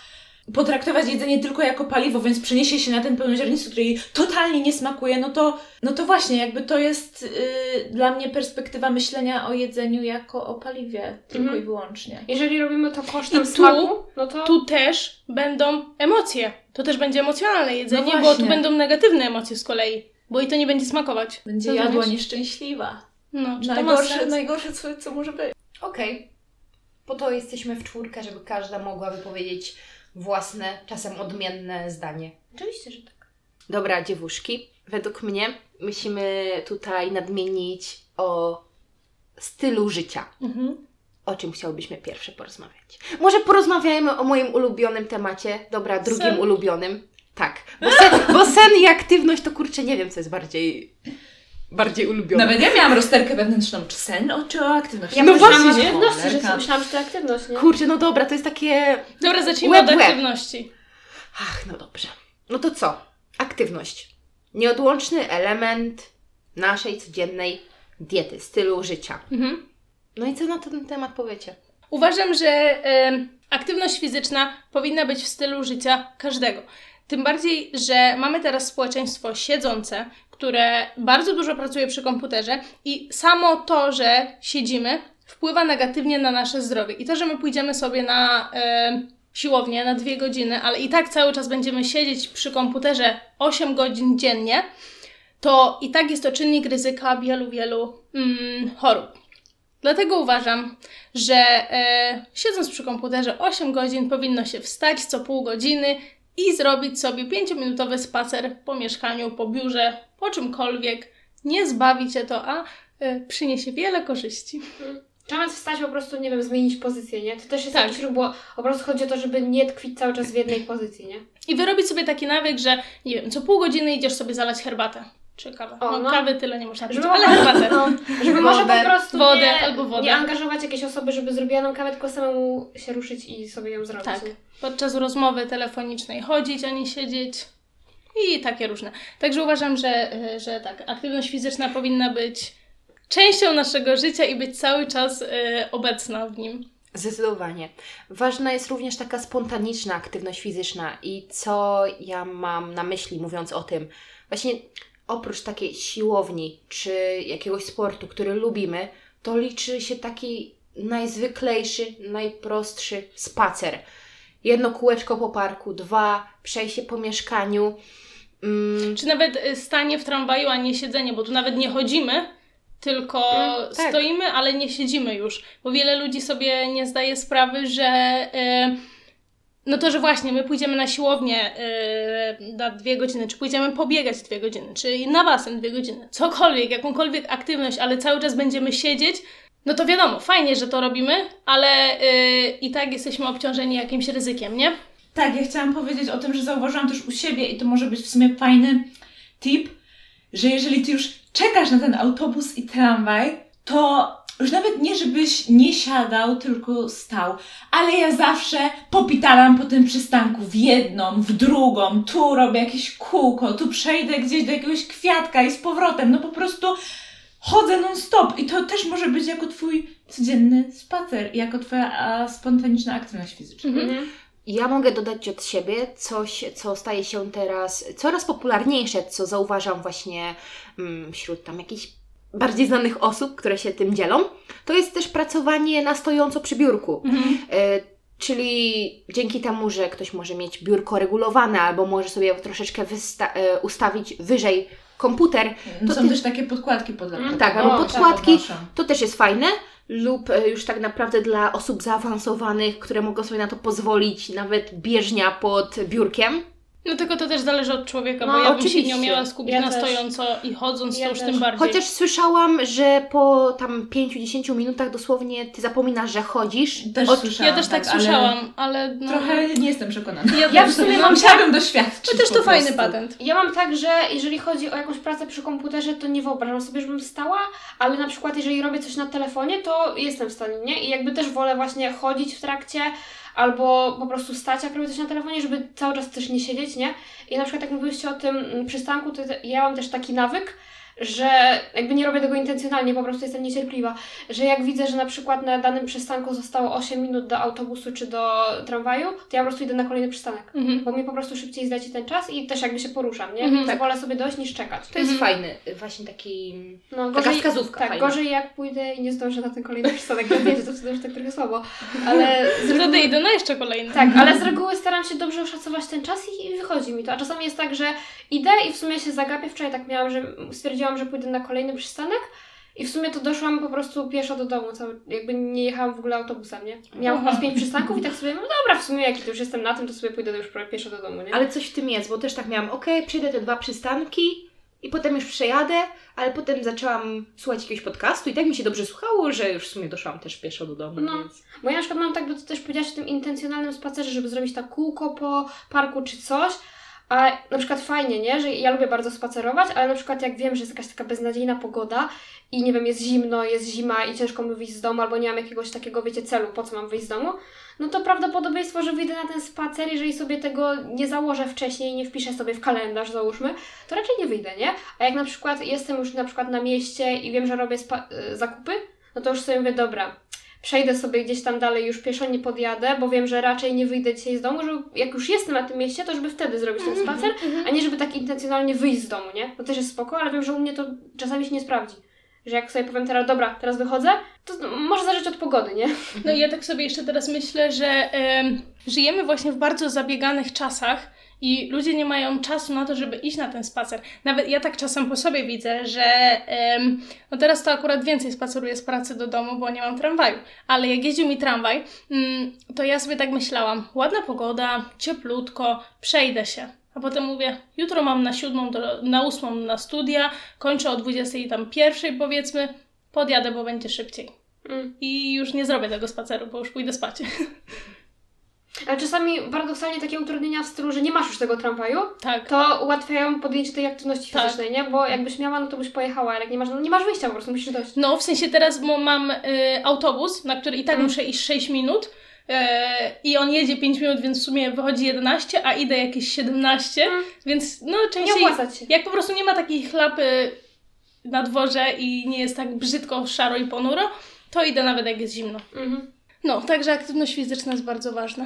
potraktować jedzenie tylko jako paliwo, więc przeniesie się na ten pełnoziarnisty, który jej totalnie nie smakuje, no to, no to właśnie, jakby to jest y, dla mnie perspektywa myślenia o jedzeniu jako o paliwie, tylko Mhm. i wyłącznie. Jeżeli robimy to kosztem I tu- smaku, no to... Tu też będą emocje. To też będzie emocjonalne jedzenie, No bo tu będą negatywne emocje z kolei, bo i to nie będzie smakować. Będzie Co jadła nieszczęśliwa. No, czy Najgorsze, najgorsze co, co może być. Okej. Po to jesteśmy w czwórkę, żeby każda mogła wypowiedzieć własne, czasem odmienne zdanie. Oczywiście, że tak. Dobra, dziewuszki, według mnie musimy tutaj nadmienić o stylu życia. Mhm. O czym chciałbyśmy pierwsze porozmawiać? Może porozmawiajmy o moim ulubionym temacie. Dobra, drugim Sen. ulubionym. Tak, bo sen, bo sen i aktywność to kurczę nie wiem, co jest bardziej, bardziej ulubione. Nawet ja miałam rozterkę wewnętrzną, czy sen, o, czy o aktywności. Ja No myślałam właśnie, o aktywności, że myślałam, że to aktywność, nie? Kurczę, no dobra, to jest takie... Dobra, zacznijmy od aktywności. Ach, no dobrze. No to co? Aktywność. Nieodłączny element naszej codziennej diety, stylu życia. Mhm. No i co na ten temat powiecie? Uważam, że em, aktywność fizyczna powinna być w stylu życia każdego. Tym bardziej, że mamy teraz społeczeństwo siedzące, które bardzo dużo pracuje przy komputerze i samo to, że siedzimy, wpływa negatywnie na nasze zdrowie. I to, że my pójdziemy sobie na siłownię na dwie godziny, ale i tak cały czas będziemy siedzieć przy komputerze 8 godzin dziennie, to i tak jest to czynnik ryzyka wielu, wielu mm, chorób. Dlatego uważam, że e, siedząc przy komputerze 8 godzin powinno się wstać co pół godziny i zrobić sobie 5-minutowy spacer po mieszkaniu, po biurze, po czymkolwiek. Nie zbawi cię to, a e, przyniesie wiele korzyści. Trzeba wstać po prostu, nie wiem, zmienić pozycję, nie? To też jest Tak. jakiś ruch, bo po prostu chodzi o to, żeby nie tkwić cały czas w jednej pozycji, nie? I wyrobić sobie taki nawyk, że nie wiem, co pół godziny idziesz sobie zalać herbatę. Czy kawę. O, no, no. kawy tyle nie można pić, Żeby, ale herbatę. no, żeby może po prostu Wodę nie, albo wodę. nie angażować jakiejś osoby, żeby zrobiła nam kawę, tylko samemu się ruszyć i sobie ją zrobić. Tak. Podczas rozmowy telefonicznej chodzić, a nie siedzieć. I takie różne. Także uważam, że, y, że tak, aktywność fizyczna powinna być częścią naszego życia i być cały czas y, obecna w nim. Zdecydowanie. Ważna jest również taka spontaniczna aktywność fizyczna i co ja mam na myśli mówiąc o tym. Właśnie oprócz takiej siłowni czy jakiegoś sportu, który lubimy, to liczy się taki najzwyklejszy, najprostszy spacer. Jedno kółeczko po parku, dwa, przejście po mieszkaniu. Mm, Czy nawet y, stanie w tramwaju, a nie siedzenie, bo tu nawet nie chodzimy, tylko Mm, tak. stoimy, ale nie siedzimy już. Bo wiele ludzi sobie nie zdaje sprawy, że y, no to, że właśnie my pójdziemy na siłownię y, na dwie godziny, czy pójdziemy pobiegać dwie godziny, czy na basen dwie godziny, cokolwiek, jakąkolwiek aktywność, ale cały czas będziemy siedzieć, no to wiadomo, fajnie, że to robimy, ale y, i tak jesteśmy obciążeni jakimś ryzykiem, nie? Tak, ja chciałam powiedzieć o tym, że zauważyłam też u siebie i to może być w sumie fajny tip, że jeżeli ty już czekasz na ten autobus i tramwaj, to już nawet nie, żebyś nie siadał, tylko stał, ale ja zawsze popitalam po tym przystanku w jedną, w drugą, tu robię jakieś kółko, tu przejdę gdzieś do jakiegoś kwiatka i z powrotem, no po prostu chodzę non stop i to też może być jako twój codzienny spacer, jako twoja a, spontaniczna aktywność fizyczna. Mhm. Ja mogę dodać od siebie coś, co staje się teraz coraz popularniejsze, co zauważam właśnie mm, wśród tam jakichś bardziej znanych osób, które się tym dzielą. To jest też pracowanie na stojąco przy biurku. E, czyli dzięki temu, że ktoś może mieć biurko regulowane albo może sobie troszeczkę wysta- e, ustawić wyżej komputer, To To są ty- też takie podkładki pod laptop. tak, albo O, podkładki, podnoszą. to też jest fajne. Lub e, już tak naprawdę dla osób zaawansowanych, które mogą sobie na to pozwolić, nawet bieżnia pod biurkiem. No tylko to też zależy od człowieka, No, bo ja bym się oczywiście. nie umiała skupić Ja na też. stojąco i chodząc, Ja to już też. tym bardziej. Chociaż słyszałam, że po tam 5-10 minutach dosłownie ty zapominasz, że chodzisz. Też Od- słyszałam. ja też tak, ale słyszałam, ale no, Trochę nie jestem przekonana. Ja, Ja w sumie mam Musiałabym doświadczyć. Chociaż to fajny prostu. patent. Ja mam tak, że jeżeli chodzi o jakąś pracę przy komputerze, to nie wyobrażam sobie, żebym stała, ale na przykład jeżeli robię coś na telefonie, to jestem w stanie, nie? I jakby też wolę właśnie chodzić w trakcie, albo po prostu stać, jak robię coś na telefonie, żeby cały czas też nie siedzieć, nie? I na przykład jak mówiłyście o tym mm, przystanku, to ja mam też taki nawyk, że jakby nie robię tego intencjonalnie, po prostu jestem niecierpliwa, że jak widzę, że na przykład na danym przystanku zostało 8 minut do autobusu czy do tramwaju, to ja po prostu idę na kolejny przystanek Mhm. bo mi po prostu szybciej zleci ten czas i też jakby się poruszam, nie? Mhm, Więc tak. wolę sobie dojść niż czekać. To jest Mhm. fajny, właśnie taki. No, Taka wskazówka Tak, fajna. gorzej jak pójdę i nie zdążę na ten kolejny przystanek, to wiecie, to wtedy już tak trochę słabo. Ale z Wtedy reguły, idę na jeszcze kolejny. tak, ale z reguły staram się dobrze oszacować ten czas i, i wychodzi mi to. A czasami jest tak, że idę i w sumie się zagapię. Wczoraj tak miałam, że stwierdziłam, że pójdę na kolejny przystanek. I w sumie to doszłam po prostu pieszo do domu, cały, jakby nie jechałam w ogóle autobusem, nie? Miałam chyba pięć przystanków i tak sobie, no dobra, w sumie jak już jestem na tym, to sobie pójdę już pieszo do domu, nie? Ale coś w tym jest, bo też tak miałam, okej, przejdę te dwa przystanki i potem już przejadę, ale potem zaczęłam słuchać jakiegoś podcastu i tak mi się dobrze słuchało, że już w sumie doszłam też pieszo do domu, No. więc... Bo ja na przykład mam tak, bo ty też powiedziałaś o tym intencjonalnym spacerze, żeby zrobić tak kółko po parku czy coś. A na przykład fajnie, nie? Że ja lubię bardzo spacerować, ale na przykład jak wiem, że jest jakaś taka beznadziejna pogoda i nie wiem, jest zimno, jest zima i ciężko mi wyjść z domu, albo nie mam jakiegoś takiego, wiecie, celu, po co mam wyjść z domu, no to prawdopodobieństwo, że wyjdę na ten spacer, jeżeli sobie tego nie założę wcześniej, nie wpiszę sobie w kalendarz, załóżmy, to raczej nie wyjdę, nie? A jak na przykład jestem już na przykład na mieście i wiem, że robię y, zakupy, no to już sobie mówię, dobra, przejdę sobie gdzieś tam dalej, już pieszo nie podjadę, bo wiem, że raczej nie wyjdę dzisiaj z domu, żeby jak już jestem na tym mieście, to żeby wtedy zrobić ten spacer, a nie żeby tak intencjonalnie wyjść z domu, nie? To też jest spoko, ale wiem, że u mnie to czasami się nie sprawdzi. Że jak sobie powiem teraz, dobra, teraz wychodzę, to może zależeć od pogody, nie? No i ja tak sobie jeszcze teraz myślę, że em, żyjemy właśnie w bardzo zabieganych czasach i ludzie nie mają czasu na to, żeby iść na ten spacer. Nawet ja tak czasem po sobie widzę, że em, no teraz to akurat więcej spaceruję z pracy do domu, bo nie mam tramwaju. Ale jak jeździł mi tramwaj, mm, to ja sobie tak myślałam, ładna pogoda, cieplutko, przejdę się. A potem mówię, jutro mam na siódmą, do, na ósmą na studia, kończę o dwudziestej tam pierwszej powiedzmy, podjadę, bo będzie szybciej Mm. i już nie zrobię tego spaceru, bo już pójdę spać. [laughs] Ale czasami paradoksalnie takie utrudnienia w stylu, że nie masz już tego tramwaju, Tak. to ułatwiają podjęcie tej aktywności Tak. fizycznej, nie? Bo jakbyś miała, no to byś pojechała, ale jak nie masz, no nie masz wyjścia, po prostu musisz dojść. No, w sensie teraz mam y, autobus, na który i tak Mm. muszę iść 6 minut. y, I on jedzie 5 minut, więc w sumie wychodzi 11, a idę jakieś 17, Mm. więc no częściej jak po prostu nie ma takiej chlapy na dworze i nie jest tak brzydko, szaro i ponuro, to idę nawet jak jest zimno. Mhm. No, także aktywność fizyczna jest bardzo ważna.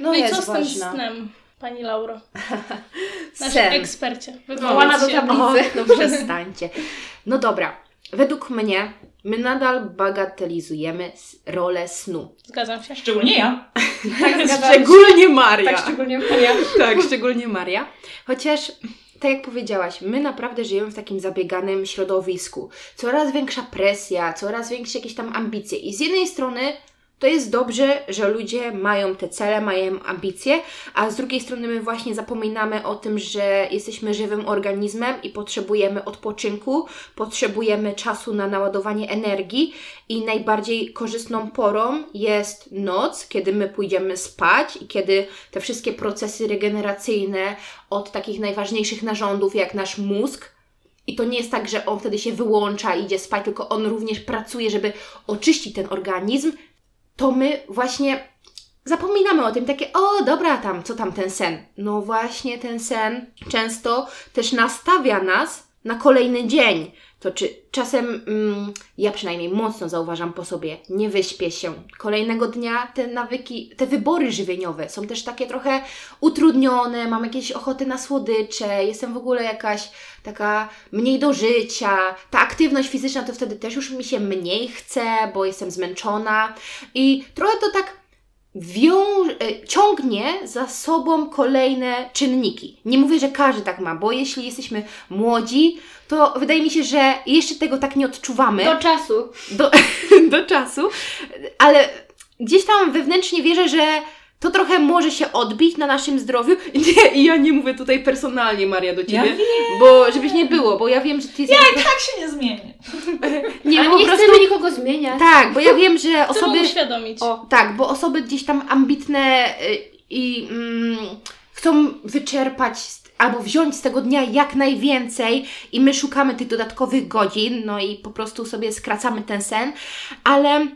No, No, i jest co z tym ważna. snem, Pani Lauro? [laughs] Nasz Sen. ekspercie. Wołana do tablicy. O, no przestańcie. No dobra, według mnie my nadal bagatelizujemy rolę snu. Zgadzam się. Szczególnie ja. [laughs] Tak, się. Szczególnie Maria. Tak, szczególnie ja. [laughs] tak, szczególnie Maria. Chociaż, tak jak powiedziałaś, my naprawdę żyjemy w takim zabieganym środowisku. Coraz większa presja, coraz większe jakieś tam ambicje. I z jednej strony to jest dobrze, że ludzie mają te cele, mają ambicje, a z drugiej strony my właśnie zapominamy o tym, że jesteśmy żywym organizmem i potrzebujemy odpoczynku, potrzebujemy czasu na naładowanie energii i najbardziej korzystną porą jest noc, kiedy my pójdziemy spać i kiedy te wszystkie procesy regeneracyjne od takich najważniejszych narządów jak nasz mózg i to nie jest tak, że on wtedy się wyłącza i idzie spać, tylko on również pracuje, żeby oczyścić ten organizm, to my właśnie zapominamy o tym, takie, o dobra, tam, co tam ten sen? No właśnie ten sen często też nastawia nas na kolejny dzień. To czy czasem, mm, ja przynajmniej mocno zauważam po sobie, nie wyśpię się. Kolejnego dnia te nawyki, te wybory żywieniowe są też takie trochę utrudnione, mam jakieś ochoty na słodycze, jestem w ogóle jakaś taka mniej do życia. Ta aktywność fizyczna to wtedy też już mi się mniej chce, bo jestem zmęczona i trochę to tak wią- e, ciągnie za sobą kolejne czynniki. Nie mówię, że każdy tak ma, bo jeśli jesteśmy młodzi, to wydaje mi się, że jeszcze tego tak nie odczuwamy Do czasu. do, [laughs] do czasu, ale gdzieś tam wewnętrznie wierzę, że to trochę może się odbić na naszym zdrowiu. I [laughs] nie, i ja nie mówię tutaj personalnie, Maria, do Ciebie, Ja bo żebyś nie było, bo ja wiem, że Ty jesteś... Tak się nie zmienię. [laughs] nie, Ale po nie prostu... chcemy nikogo zmieniać. Tak, bo ja wiem, że Chcę osoby... mu uświadomić. O, Tak, bo osoby gdzieś tam ambitne y, i mm, chcą wyczerpać z- albo wziąć z tego dnia jak najwięcej i my szukamy tych dodatkowych godzin, no i po prostu sobie skracamy ten sen, ale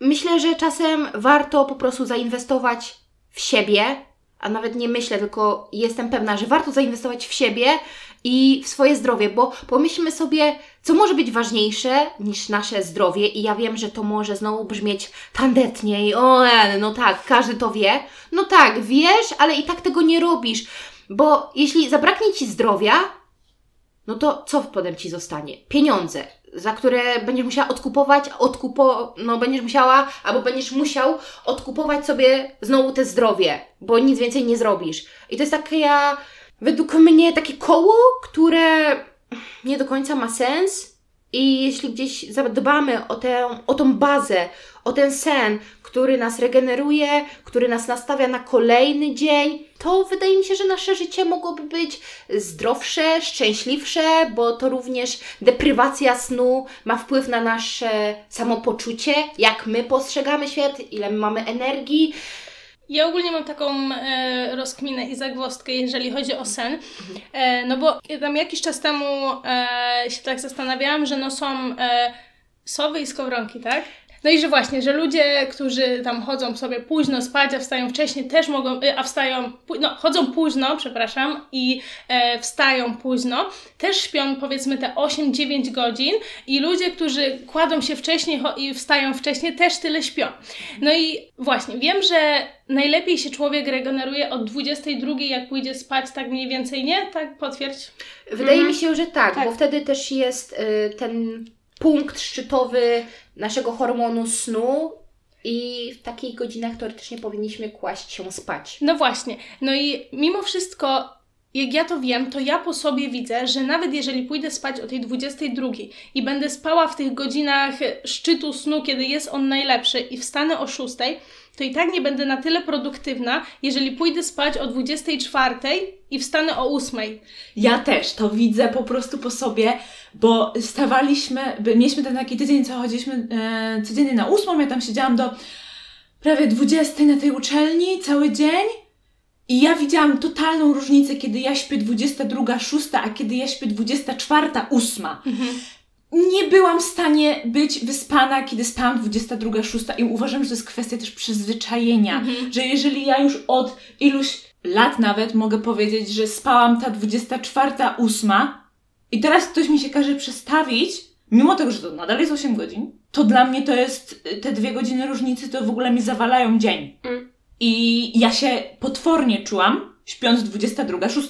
myślę, że czasem warto po prostu zainwestować w siebie, a nawet nie myślę, tylko jestem pewna, że warto zainwestować w siebie i w swoje zdrowie, bo pomyślmy sobie, co może być ważniejsze niż nasze zdrowie i ja wiem, że to może znowu brzmieć tandetnie i o, no tak, każdy to wie. No tak, wiesz, ale i tak tego nie robisz, bo jeśli zabraknie Ci zdrowia, no to co potem Ci zostanie? Pieniądze, za które będziesz musiała odkupować, odkupo, no będziesz musiała, albo będziesz musiał odkupować sobie znowu te zdrowie, bo nic więcej nie zrobisz. I to jest takie, ja, według mnie, takie koło, które nie do końca ma sens. I jeśli gdzieś zadbamy o tę, o tą bazę, o ten sen, który nas regeneruje, który nas nastawia na kolejny dzień, to wydaje mi się, że nasze życie mogłoby być zdrowsze, szczęśliwsze, bo to również deprywacja snu ma wpływ na nasze samopoczucie, jak my postrzegamy świat, ile my mamy energii. Ja ogólnie mam taką e, rozkminę i zagwozdkę, jeżeli chodzi o sen. E, no bo tam jakiś czas temu e, się tak zastanawiałam, że no są e, sowy i skowronki, tak? No i że właśnie, że ludzie, którzy tam chodzą sobie późno spać, a wstają wcześniej, też mogą, e, a wstają, no chodzą późno, przepraszam, i e, wstają późno, też śpią powiedzmy te 8-9 godzin i ludzie, którzy kładą się wcześniej i wstają wcześniej, też tyle śpią. No i właśnie, wiem, że najlepiej się człowiek regeneruje od 22, jak pójdzie spać, tak mniej więcej, nie? Tak, potwierdź. Wydaje Mhm. mi się, że tak, Tak. bo wtedy też jest y, ten punkt szczytowy naszego hormonu snu i w takich godzinach teoretycznie powinniśmy kłaść się spać. No właśnie. No i mimo wszystko, jak ja to wiem, to ja po sobie widzę, że nawet jeżeli pójdę spać o tej 22 i będę spała w tych godzinach szczytu snu, kiedy jest on najlepszy i wstanę o 6, to i tak nie będę na tyle produktywna, jeżeli pójdę spać o 24 i wstanę o 8. Ja też to widzę po prostu po sobie, bo stawaliśmy, mieliśmy ten taki tydzień, co chodziliśmy e, codziennie na ósmą, ja tam siedziałam do prawie 20 na tej uczelni cały dzień. I ja widziałam totalną różnicę, kiedy ja śpię 22, 6, a kiedy ja śpię 24, 8. Nie byłam w stanie być wyspana, kiedy spałam 22, 6 i uważam, że to jest kwestia też przyzwyczajenia, że jeżeli ja już od iluś lat nawet mogę powiedzieć, że spałam ta 24, 8 i teraz ktoś mi się każe przestawić, mimo tego, że to nadal jest 8 godzin, to dla mnie to jest, te dwie godziny różnicy to w ogóle mi zawalają dzień. Mm. I ja się potwornie czułam, śpiąc 22, 6.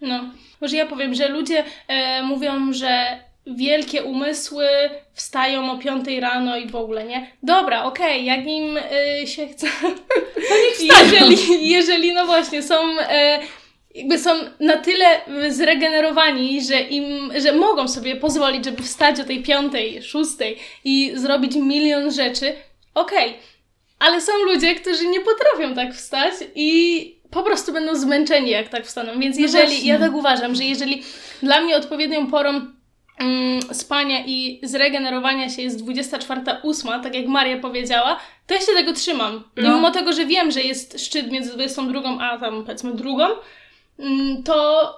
No, może ja powiem, że ludzie e, mówią, że wielkie umysły wstają o 5 rano i w ogóle, nie? Dobra, okej, jak im e, się chce. [laughs] To niech wstają. jeżeli, jeżeli, no właśnie, są. E, jakby są na tyle zregenerowani, że im, że mogą sobie pozwolić, żeby wstać o tej piątej, szóstej i zrobić milion rzeczy, okej. Ale są ludzie, którzy nie potrafią tak wstać i po prostu będą zmęczeni, jak tak wstaną. Więc No jeżeli, właśnie. ja tak uważam, że jeżeli dla mnie odpowiednią porą mm, spania i zregenerowania się jest 24.08, tak jak Maria powiedziała, to ja się tego trzymam. No. Mimo tego, że wiem, że jest szczyt między 22 a tam powiedzmy drugą, mm, to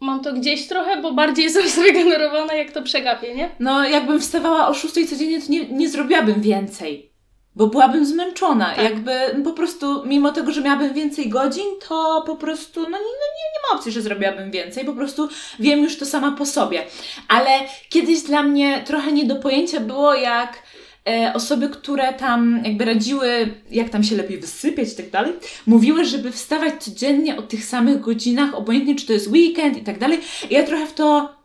mam to gdzieś trochę, bo bardziej [laughs] jestem zregenerowana, jak to przegapię, nie? No, jakbym wstawała o 6 codziennie, to nie, nie zrobiłabym więcej. Bo byłabym zmęczona. Tak. Jakby no, po prostu, mimo tego, że miałabym więcej godzin, to po prostu, no, nie, no nie, nie ma opcji, że zrobiłabym więcej. Po prostu wiem już to sama po sobie. Ale kiedyś dla mnie trochę nie do pojęcia było, jak e, osoby, które tam jakby radziły, jak tam się lepiej wysypiać i tak dalej, mówiły, żeby wstawać codziennie o tych samych godzinach, obojętnie czy to jest weekend i tak dalej. I ja trochę w to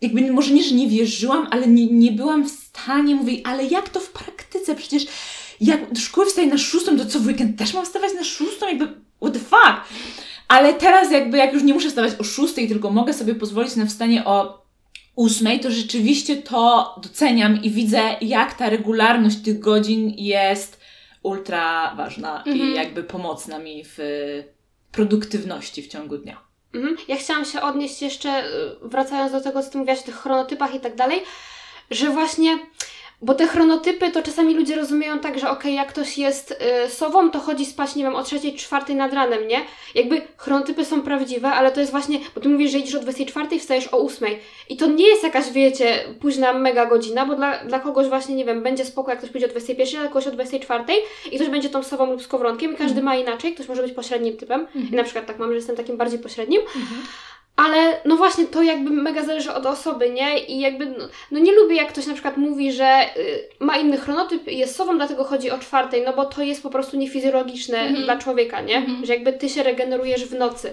jakby może nie, że nie wierzyłam, ale nie, nie byłam w stanie mówić, ale jak to w praktyce? Przecież jak do szkoły wstaję na szóstą, to co w weekend też mam wstawać na szóstą? Jakby what the fuck? Ale teraz jakby jak już nie muszę wstawać o szóstej, tylko mogę sobie pozwolić na wstanie o ósmej, to rzeczywiście to doceniam i widzę, jak ta regularność tych godzin jest ultra ważna Mhm. i jakby pomocna mi w produktywności w ciągu dnia. Mhm. Ja chciałam się odnieść jeszcze, y, wracając do tego, co ty mówiłaś o tych chronotypach i tak dalej, że właśnie, bo te chronotypy to czasami ludzie rozumieją tak, że okej, jak ktoś jest y, sową, to chodzi spać, nie wiem, o trzeciej, czwartej nad ranem, nie? Jakby chronotypy są prawdziwe, ale to jest właśnie, bo ty mówisz, że idziesz o 24, wstajesz o 8. I to nie jest jakaś, wiecie, późna mega godzina, bo dla, dla kogoś właśnie, nie wiem, będzie spoko, jak ktoś pójdzie o 21, a kogoś o 24 i ktoś będzie tą sową lub skowronkiem i każdy ma inaczej, ktoś może być pośrednim typem. I na przykład tak mam, że jestem takim bardziej pośrednim. Ale no właśnie to jakby mega zależy od osoby, nie? I jakby, no, no nie lubię jak ktoś na przykład mówi, że y, ma inny chronotyp i jest sobą, dlatego chodzi o czwartej, no bo to jest po prostu niefizjologiczne Mhm. dla człowieka, nie? Mhm. Że jakby ty się regenerujesz w nocy.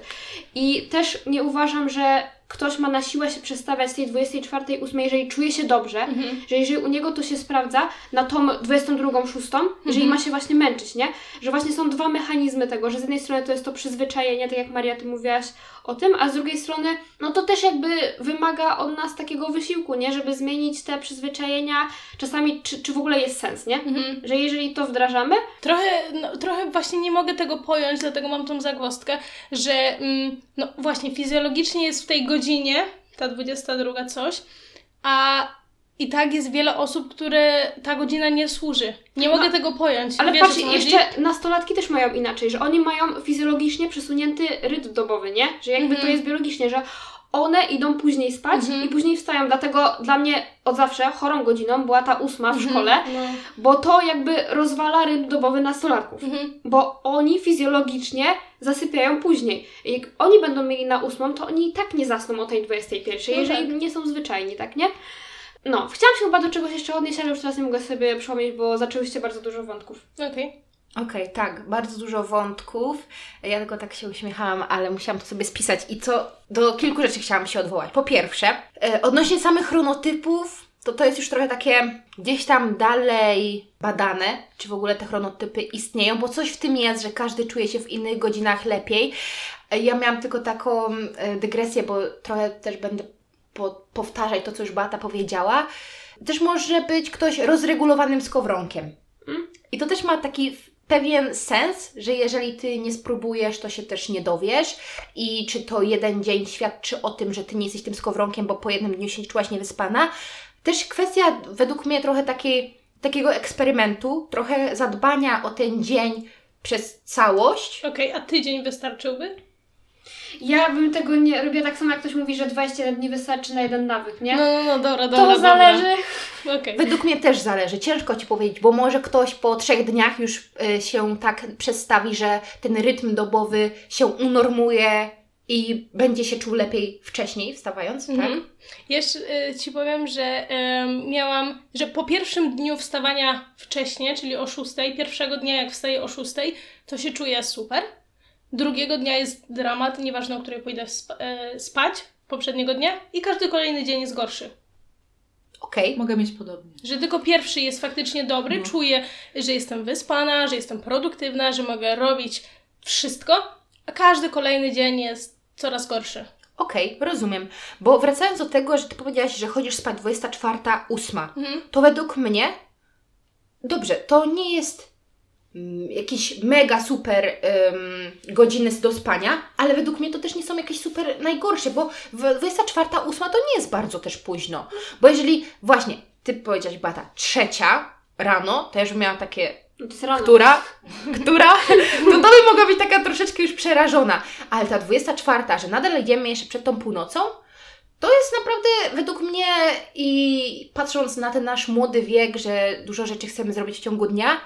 I też nie uważam, że ktoś ma na siłę się przestawiać z tej 24, 8, jeżeli czuje się dobrze, Mhm. że jeżeli u niego to się sprawdza na tą 22, 6, jeżeli Mhm. ma się właśnie męczyć, nie? Że właśnie są dwa mechanizmy tego, że z jednej strony to jest to przyzwyczajenie, tak jak Maria, ty mówiłaś o tym, a z drugiej strony, no to też jakby wymaga od nas takiego wysiłku, nie? Żeby zmienić te przyzwyczajenia, czasami czy, czy w ogóle jest sens, nie? Mhm. Że jeżeli to wdrażamy, Trochę, no, trochę właśnie nie mogę tego pojąć, dlatego mam tą zagwozdkę, że mm, no właśnie fizjologicznie jest w tej godzinie, ta 22 coś, a i tak jest wiele osób, które ta godzina nie służy. Nie mogę No, tego pojąć. ale Wiesz, patrz, co chodzi? jeszcze nastolatki też mają inaczej, że oni mają fizjologicznie przesunięty rytm dobowy, nie? Że jakby to Mhm. jest biologicznie, że one idą później spać Mhm. i później wstają, dlatego dla mnie od zawsze chorą godziną była ta ósma w Mhm, szkole, No. bo to jakby rozwala rytm dobowy nastolatków. Mhm. Bo oni fizjologicznie zasypiają później. Jak oni będą mieli na ósmą, to oni i tak nie zasną o tej 21, No jeżeli tak. nie są zwyczajni, tak nie? No, chciałam się chyba do czegoś jeszcze odnieść, ale już teraz nie mogę sobie przypomnieć, bo zaczęłyście bardzo dużo wątków. Okej. Okej, tak, bardzo dużo wątków. Ja tylko tak się uśmiechałam, ale musiałam to sobie spisać. I co do kilku rzeczy chciałam się odwołać. Po pierwsze, e, odnośnie samych chronotypów, to to jest już trochę takie gdzieś tam dalej badane, czy w ogóle te chronotypy istnieją, bo coś w tym jest, że każdy czuje się w innych godzinach lepiej. E, Ja miałam tylko taką e, dygresję, bo trochę też będę po, powtarzać to, co już Beata powiedziała. Też może być ktoś rozregulowanym skowronkiem. Mm. I to też ma taki pewien sens, że jeżeli Ty nie spróbujesz, to się też nie dowiesz. I czy to jeden dzień świadczy o tym, że Ty nie jesteś tym skowronkiem, bo po jednym dniu się czułaś niewyspana. Też kwestia według mnie trochę takiej takiego eksperymentu, trochę zadbania o ten dzień przez całość. Okej, a tydzień wystarczyłby? Ja bym tego nie robiła tak samo, jak ktoś mówi, że 21 dni wystarczy na jeden nawyk, nie? No, no, no, dobra, dobra, to dobra. zależy. Okej. Według mnie też zależy, ciężko Ci powiedzieć, bo może ktoś po trzech dniach już y, się tak przestawi, że ten rytm dobowy się unormuje i będzie się czuł lepiej wcześniej wstawając, tak? Mhm. Jeszcze y, Ci powiem, że em, miałam, że po pierwszym dniu wstawania wcześniej, czyli o 6, pierwszego dnia jak wstaję o 6, to się czuję super. Drugiego dnia jest dramat, nieważne o której pójdę sp- e, spać, poprzedniego dnia i każdy kolejny dzień jest gorszy. Okej. Mogę mieć podobnie. Że tylko pierwszy jest faktycznie dobry, Mhm. czuję, że jestem wyspana, że jestem produktywna, że mogę robić wszystko, a każdy kolejny dzień jest coraz gorszy. Okej, rozumiem. Bo wracając do tego, że Ty powiedziałaś, że chodzisz spać 24, 8, Mhm. to według mnie, dobrze, to nie jest jakieś mega super ym, godziny do spania, ale według mnie to też nie są jakieś super najgorsze, bo w 24, 8 to nie jest bardzo też późno. Bo jeżeli właśnie, Ty powiedziałaś, Bata, trzecia rano, to ja już miałam takie która, która, to to by mogła być taka troszeczkę już przerażona. Ale ta 24, że nadal idziemy jeszcze przed tą północą, to jest naprawdę według mnie i patrząc na ten nasz młody wiek, że dużo rzeczy chcemy zrobić w ciągu dnia,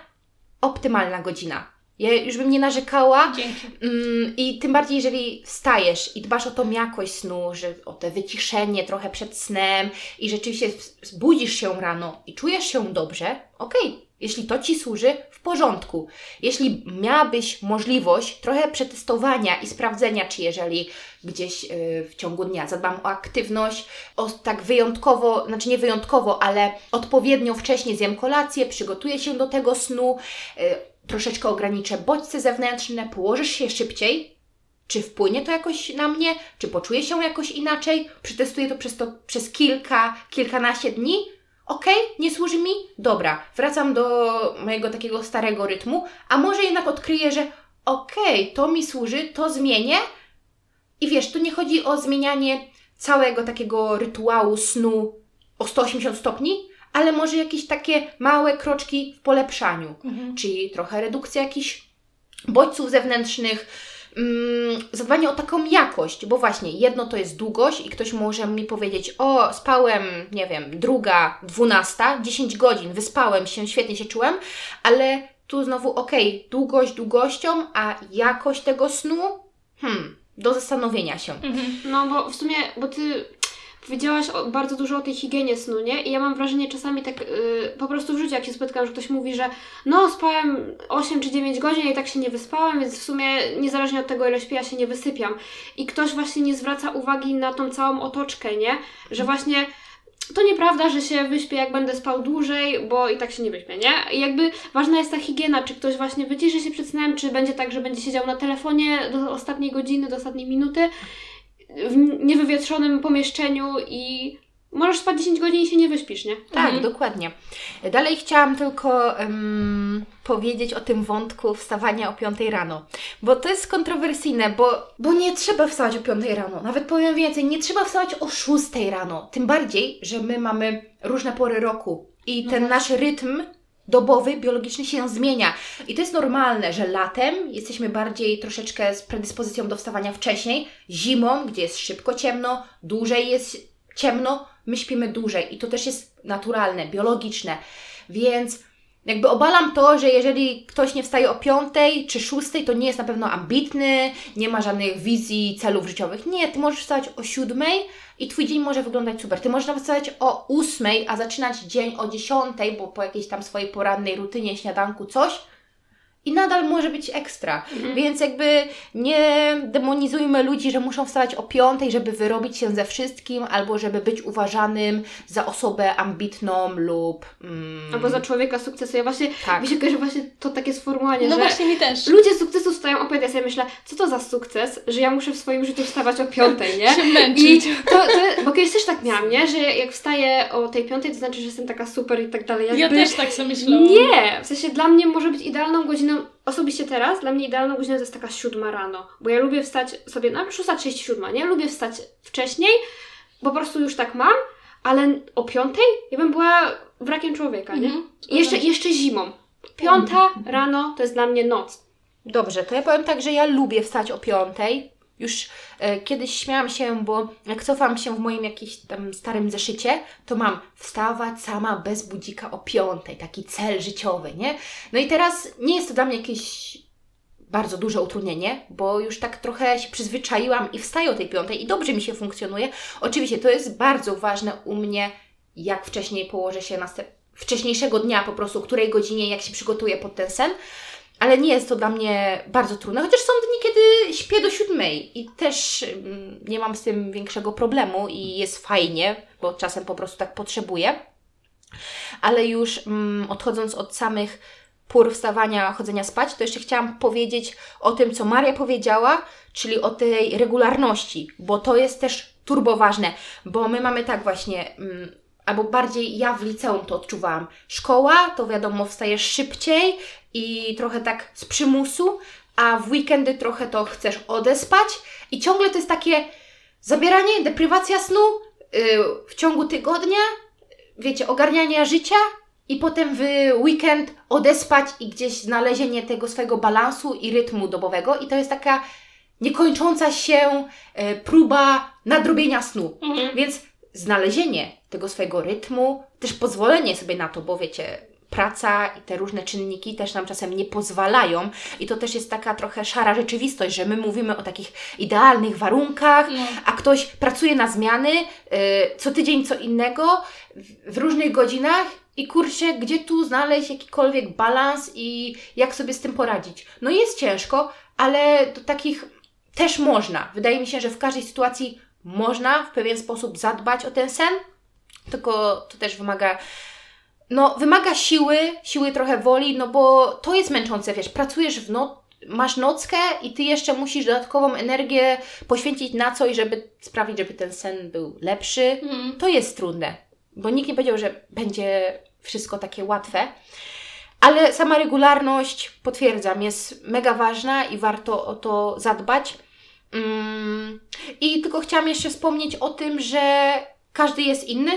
optymalna godzina. Ja już bym nie narzekała. Dzięki. Mm, I tym bardziej, jeżeli wstajesz i dbasz o tą jakość snu, że o te wyciszenie trochę przed snem i rzeczywiście budzisz się rano i czujesz się dobrze, okej, jeśli to Ci służy, w porządku. Jeśli miałabyś możliwość trochę przetestowania i sprawdzenia, czy jeżeli gdzieś y, w ciągu dnia zadbam o aktywność, o tak wyjątkowo, znaczy nie wyjątkowo, ale odpowiednio wcześnie zjem kolację, przygotuję się do tego snu, y, troszeczkę ograniczę bodźce zewnętrzne, położysz się szybciej, czy wpłynie to jakoś na mnie, czy poczuję się jakoś inaczej, przetestuję to przez, to przez kilka, kilkanaście dni, okej, nie służy mi, dobra, wracam do mojego takiego starego rytmu, a może jednak odkryję, że okej, to mi służy, to zmienię? I wiesz, tu nie chodzi o zmienianie całego takiego rytuału snu o 180 stopni, ale może jakieś takie małe kroczki w polepszaniu. Mhm. czyli trochę redukcja jakichś bodźców zewnętrznych, mm, zadbanie o taką jakość, bo właśnie jedno to jest długość i ktoś może mi powiedzieć, o spałem, nie wiem, druga, dwunasta, 10 godzin, wyspałem się, świetnie się czułem, ale tu znowu okej, długość długością, a jakość tego snu, hmm, do zastanowienia się. Mhm. No bo w sumie, bo ty powiedziałaś o, bardzo dużo o tej higienie snu, nie? I ja mam wrażenie czasami tak y, po prostu w życiu, jak się spotykam, że ktoś mówi, że no spałem 8 czy 9 godzin i tak się nie wyspałem, więc w sumie niezależnie od tego, ile śpię, ja się nie wysypiam. I ktoś właśnie nie zwraca uwagi na tą całą otoczkę, nie? Że właśnie to nieprawda, że się wyśpię, jak będę spał dłużej, bo i tak się nie wyśpię, nie? I jakby ważna jest ta higiena, czy ktoś właśnie wyciszy się przed snem, czy będzie tak, że będzie siedział na telefonie do ostatniej godziny, do ostatniej minuty w niewywietrzonym pomieszczeniu i możesz spać 10 godzin i się nie wyśpisz, nie? Tak, Mhm. dokładnie. Dalej chciałam tylko em, powiedzieć o tym wątku wstawania o 5 rano, bo to jest kontrowersyjne, bo, bo nie trzeba wstawać o 5 rano. Nawet powiem więcej, nie trzeba wstawać o 6 rano. Tym bardziej, że my mamy różne pory roku i ten nasz rytm dobowy, biologiczny się zmienia. I to jest normalne, że latem jesteśmy bardziej troszeczkę z predyspozycją do wstawania wcześniej, zimą, gdzie jest szybko ciemno, dłużej jest ciemno, my śpimy dłużej i to też jest naturalne, biologiczne. Więc jakby obalam to, że jeżeli ktoś nie wstaje o piątej czy szóstej, to nie jest na pewno ambitny, nie ma żadnych wizji, celów życiowych. Nie, ty możesz wstać o siódmej i twój dzień może wyglądać super. Ty możesz nawet wstać o ósmej, a zaczynać dzień o dziesiątej, bo po jakiejś tam swojej porannej rutynie, śniadanku, coś. I nadal może być ekstra. Więc jakby nie demonizujmy ludzi, że muszą wstawać o piątej, żeby wyrobić się ze wszystkim, albo żeby być uważanym za osobę ambitną lub... Mm, Albo za człowieka sukcesu. Ja właśnie, Tak. mi się kojarzy właśnie to takie sformułowanie, No że właśnie mi też. ludzie sukcesu wstają o piątej. Ja sobie myślę, co to za sukces, że ja muszę w swoim życiu wstawać o piątej, nie? [laughs] Się I męczyć. to, to, bo kiedyś też tak miałam, nie? Że jak wstaję o tej piątej, to znaczy, że jestem taka super i tak dalej. Jakby... Ja też tak sobie myślałam. Nie! W sensie dla mnie może być idealną godziną, osobiście teraz, dla mnie idealną godziną to jest taka siódma rano, bo ja lubię wstać sobie, no 6.37, nie? Lubię wstać wcześniej, po prostu już tak mam, ale o piątej ja bym była wrakiem człowieka, nie? Mhm. Jeszcze, jeszcze zimą. Piąta rano to jest dla mnie noc. Dobrze, to ja powiem tak, że ja lubię wstać o piątej. Już e, kiedyś śmiałam się, bo jak cofam się w moim jakimś tam starym zeszycie, to mam wstawać sama bez budzika o piątej, taki cel życiowy, nie? No i teraz nie jest to dla mnie jakieś bardzo duże utrudnienie, bo już tak trochę się przyzwyczaiłam i wstaję o tej piątej i dobrze mi się funkcjonuje. Oczywiście to jest bardzo ważne u mnie, jak wcześniej położę się następ- wcześniejszego dnia po prostu, której godzinie, jak się przygotuję pod ten sen. Ale nie jest to dla mnie bardzo trudne, chociaż są dni, kiedy śpię do siódmej i też mm, nie mam z tym większego problemu i jest fajnie, bo czasem po prostu tak potrzebuję. Ale już mm, odchodząc od samych pór wstawania, chodzenia spać, to jeszcze chciałam powiedzieć o tym, co Maria powiedziała, czyli o tej regularności, bo to jest też turbo ważne, bo my mamy tak właśnie, mm, albo bardziej ja w liceum to odczuwałam. Szkoła, to wiadomo, wstajesz szybciej i trochę tak z przymusu, a w weekendy trochę to chcesz odespać i ciągle to jest takie zabieranie, deprywacja snu yy, w ciągu tygodnia, wiecie, ogarniania życia i potem w weekend odespać i gdzieś znalezienie tego swojego balansu i rytmu dobowego i to jest taka niekończąca się e, próba nadrobienia snu. Mhm. Więc znalezienie tego swojego rytmu, też pozwolenie sobie na to, bo wiecie, praca i te różne czynniki też nam czasem nie pozwalają i to też jest taka trochę szara rzeczywistość, że my mówimy o takich idealnych warunkach, No. a ktoś pracuje na zmiany, y, co tydzień co innego, w, w różnych godzinach i kurczę, gdzie tu znaleźć jakikolwiek balans i jak sobie z tym poradzić? No jest ciężko, ale do takich też można. Wydaje mi się, że w każdej sytuacji można w pewien sposób zadbać o ten sen, tylko to też wymaga no, wymaga siły, siły trochę woli, no bo to jest męczące, wiesz, pracujesz w noc, masz nockę i ty jeszcze musisz dodatkową energię poświęcić na coś, żeby sprawić, żeby ten sen był lepszy. Mhm. To jest trudne, bo nikt nie powiedział, że będzie wszystko takie łatwe. Ale sama regularność, potwierdzam, jest mega ważna i warto o to zadbać. Mm, I tylko chciałam jeszcze wspomnieć o tym, że każdy jest inny,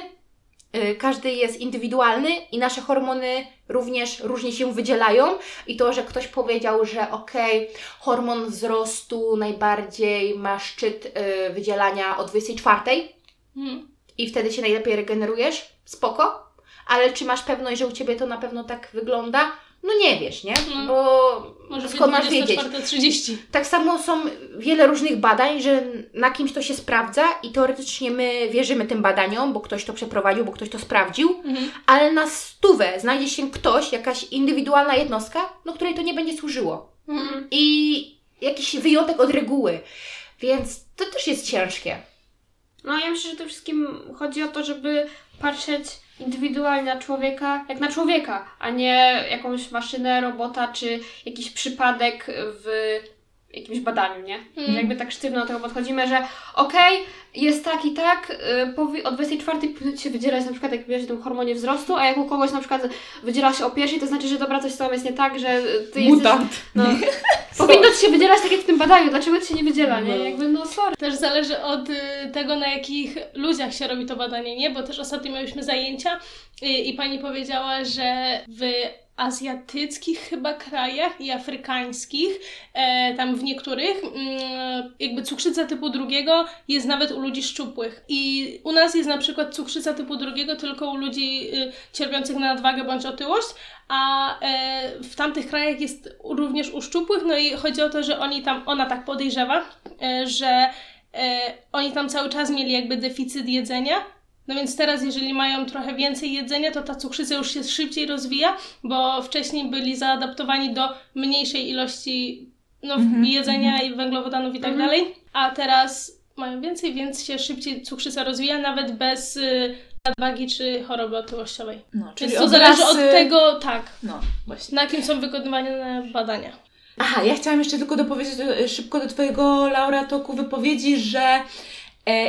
y, każdy jest indywidualny i nasze hormony również różnie się wydzielają. I to, że ktoś powiedział, że okej, hormon wzrostu najbardziej ma szczyt y, wydzielania o 24 Mhm. i wtedy się najlepiej regenerujesz, spoko, ale czy masz pewność, że u Ciebie to na pewno tak wygląda? No nie wiesz, nie? No. Bo Może skąd masz wiedzieć? 24.30. Tak samo są wiele różnych badań, że na kimś to się sprawdza i teoretycznie my wierzymy tym badaniom, bo ktoś to przeprowadził, bo ktoś to sprawdził, Mhm. ale na stówę znajdzie się ktoś, jakaś indywidualna jednostka, no której to nie będzie służyło. Mhm. I jakiś wyjątek od reguły. Więc to też jest ciężkie. No ja myślę, że to wszystkim chodzi o to, żeby patrzeć indywidualnie na człowieka, jak na człowieka, a nie jakąś maszynę, robota, czy jakiś przypadek w jakimś badaniu, nie? Że jakby tak sztywno do tego podchodzimy, że okej, jest tak i tak, y, powi- o 24 powinno ci się wydzielać na przykład jak wiesz, w tym hormonie wzrostu, a jak u kogoś na przykład wydziela się o pierwszej, to znaczy, że dobra, coś z tobą jest nie tak, że ty jesteś... No, [laughs] powinno ci się wydzielać tak jak w tym badaniu, dlaczego ci się nie wydziela, nie? No. Jakby no sorry. Też zależy od y, tego, na jakich ludziach się robi to badanie, nie? Bo też ostatnio miałyśmy zajęcia y, i pani powiedziała, że w azjatyckich chyba krajach i afrykańskich, e, tam w niektórych, mm, jakby cukrzyca typu drugiego jest nawet u ludzi szczupłych. I u nas jest na przykład cukrzyca typu drugiego tylko u ludzi y, cierpiących na nadwagę bądź otyłość, a e, w tamtych krajach jest również u szczupłych, no i chodzi o to, że oni tam, ona tak podejrzewa, e, że e, oni tam cały czas mieli jakby deficyt jedzenia, no więc teraz, jeżeli mają trochę więcej jedzenia, to ta cukrzyca już się szybciej rozwija, bo wcześniej byli zaadaptowani do mniejszej ilości no, Mhm, jedzenia i węglowodanów i tak Mhm. dalej, a teraz mają więcej, więc się szybciej cukrzyca rozwija, nawet bez y, nadwagi czy choroby otyłościowej. No, Więc to zależy od tego, tak, No, właśnie. na kim są wykonywane badania. Aha, ja chciałam jeszcze tylko dopowiedzieć e, szybko do Twojego Laura Toku wypowiedzi, że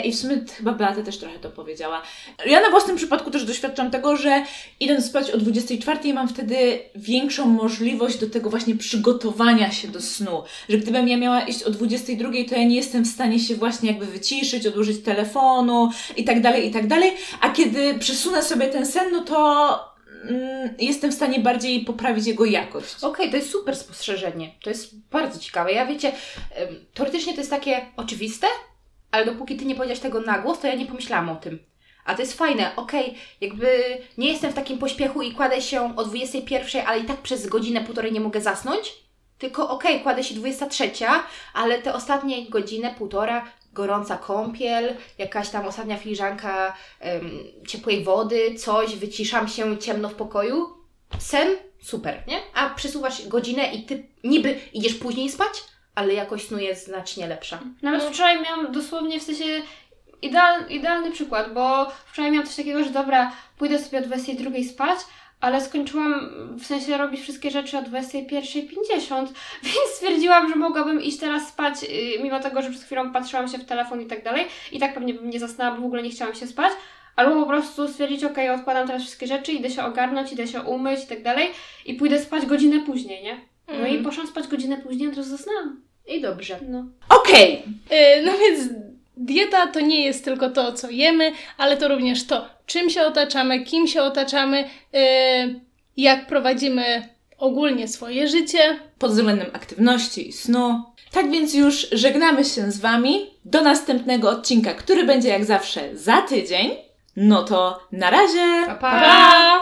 I w sumie chyba Beata też trochę to powiedziała. Ja na własnym przypadku też doświadczam tego, że idąc spać o 24 mam wtedy większą możliwość do tego właśnie przygotowania się do snu. Że gdybym ja miała iść o 22, to ja nie jestem w stanie się właśnie jakby wyciszyć, odłożyć telefonu i tak dalej, i tak dalej. A kiedy przesunę sobie ten sen, no to mm, jestem w stanie bardziej poprawić jego jakość. Okej, to jest super spostrzeżenie. To jest bardzo ciekawe. Ja wiecie, teoretycznie to jest takie oczywiste, ale dopóki ty nie powiedziałaś tego na głos, to ja nie pomyślałam o tym. A to jest fajne, okej, jakby nie jestem w takim pośpiechu i kładę się o 21, ale i tak przez godzinę, półtorej nie mogę zasnąć. Tylko okej, kładę się 23, ale te ostatnie godzinę, półtora, gorąca kąpiel, jakaś tam ostatnia filiżanka em, ciepłej wody, coś, wyciszam się ciemno w pokoju. Sen, super, nie? A przesuwasz godzinę i ty niby idziesz później spać, ale jakość snu jest znacznie lepsza. Nawet wczoraj miałam dosłownie w sensie ideal, idealny przykład, bo wczoraj miałam coś takiego, że dobra, pójdę sobie o 22 spać, ale skończyłam w sensie robić wszystkie rzeczy o 21.50, [laughs] więc stwierdziłam, że mogłabym iść teraz spać, yy, mimo tego, że przed chwilą patrzyłam się w telefon i tak dalej. I tak pewnie bym nie zasnęła, bo w ogóle nie chciałam się spać. Albo po prostu stwierdzić, ok, odkładam teraz wszystkie rzeczy, idę się ogarnąć, idę się umyć i tak dalej i pójdę spać godzinę później, nie? No i poszłam spać godzinę później, od razu zasnęłam. I dobrze. No. Okej, Y, No więc dieta to nie jest tylko to, co jemy, ale to również to, czym się otaczamy, kim się otaczamy, y, jak prowadzimy ogólnie swoje życie. pod względem aktywności i snu. Tak więc już żegnamy się z Wami. Do następnego odcinka, który będzie jak zawsze za tydzień. No to na razie. Pa, Pa!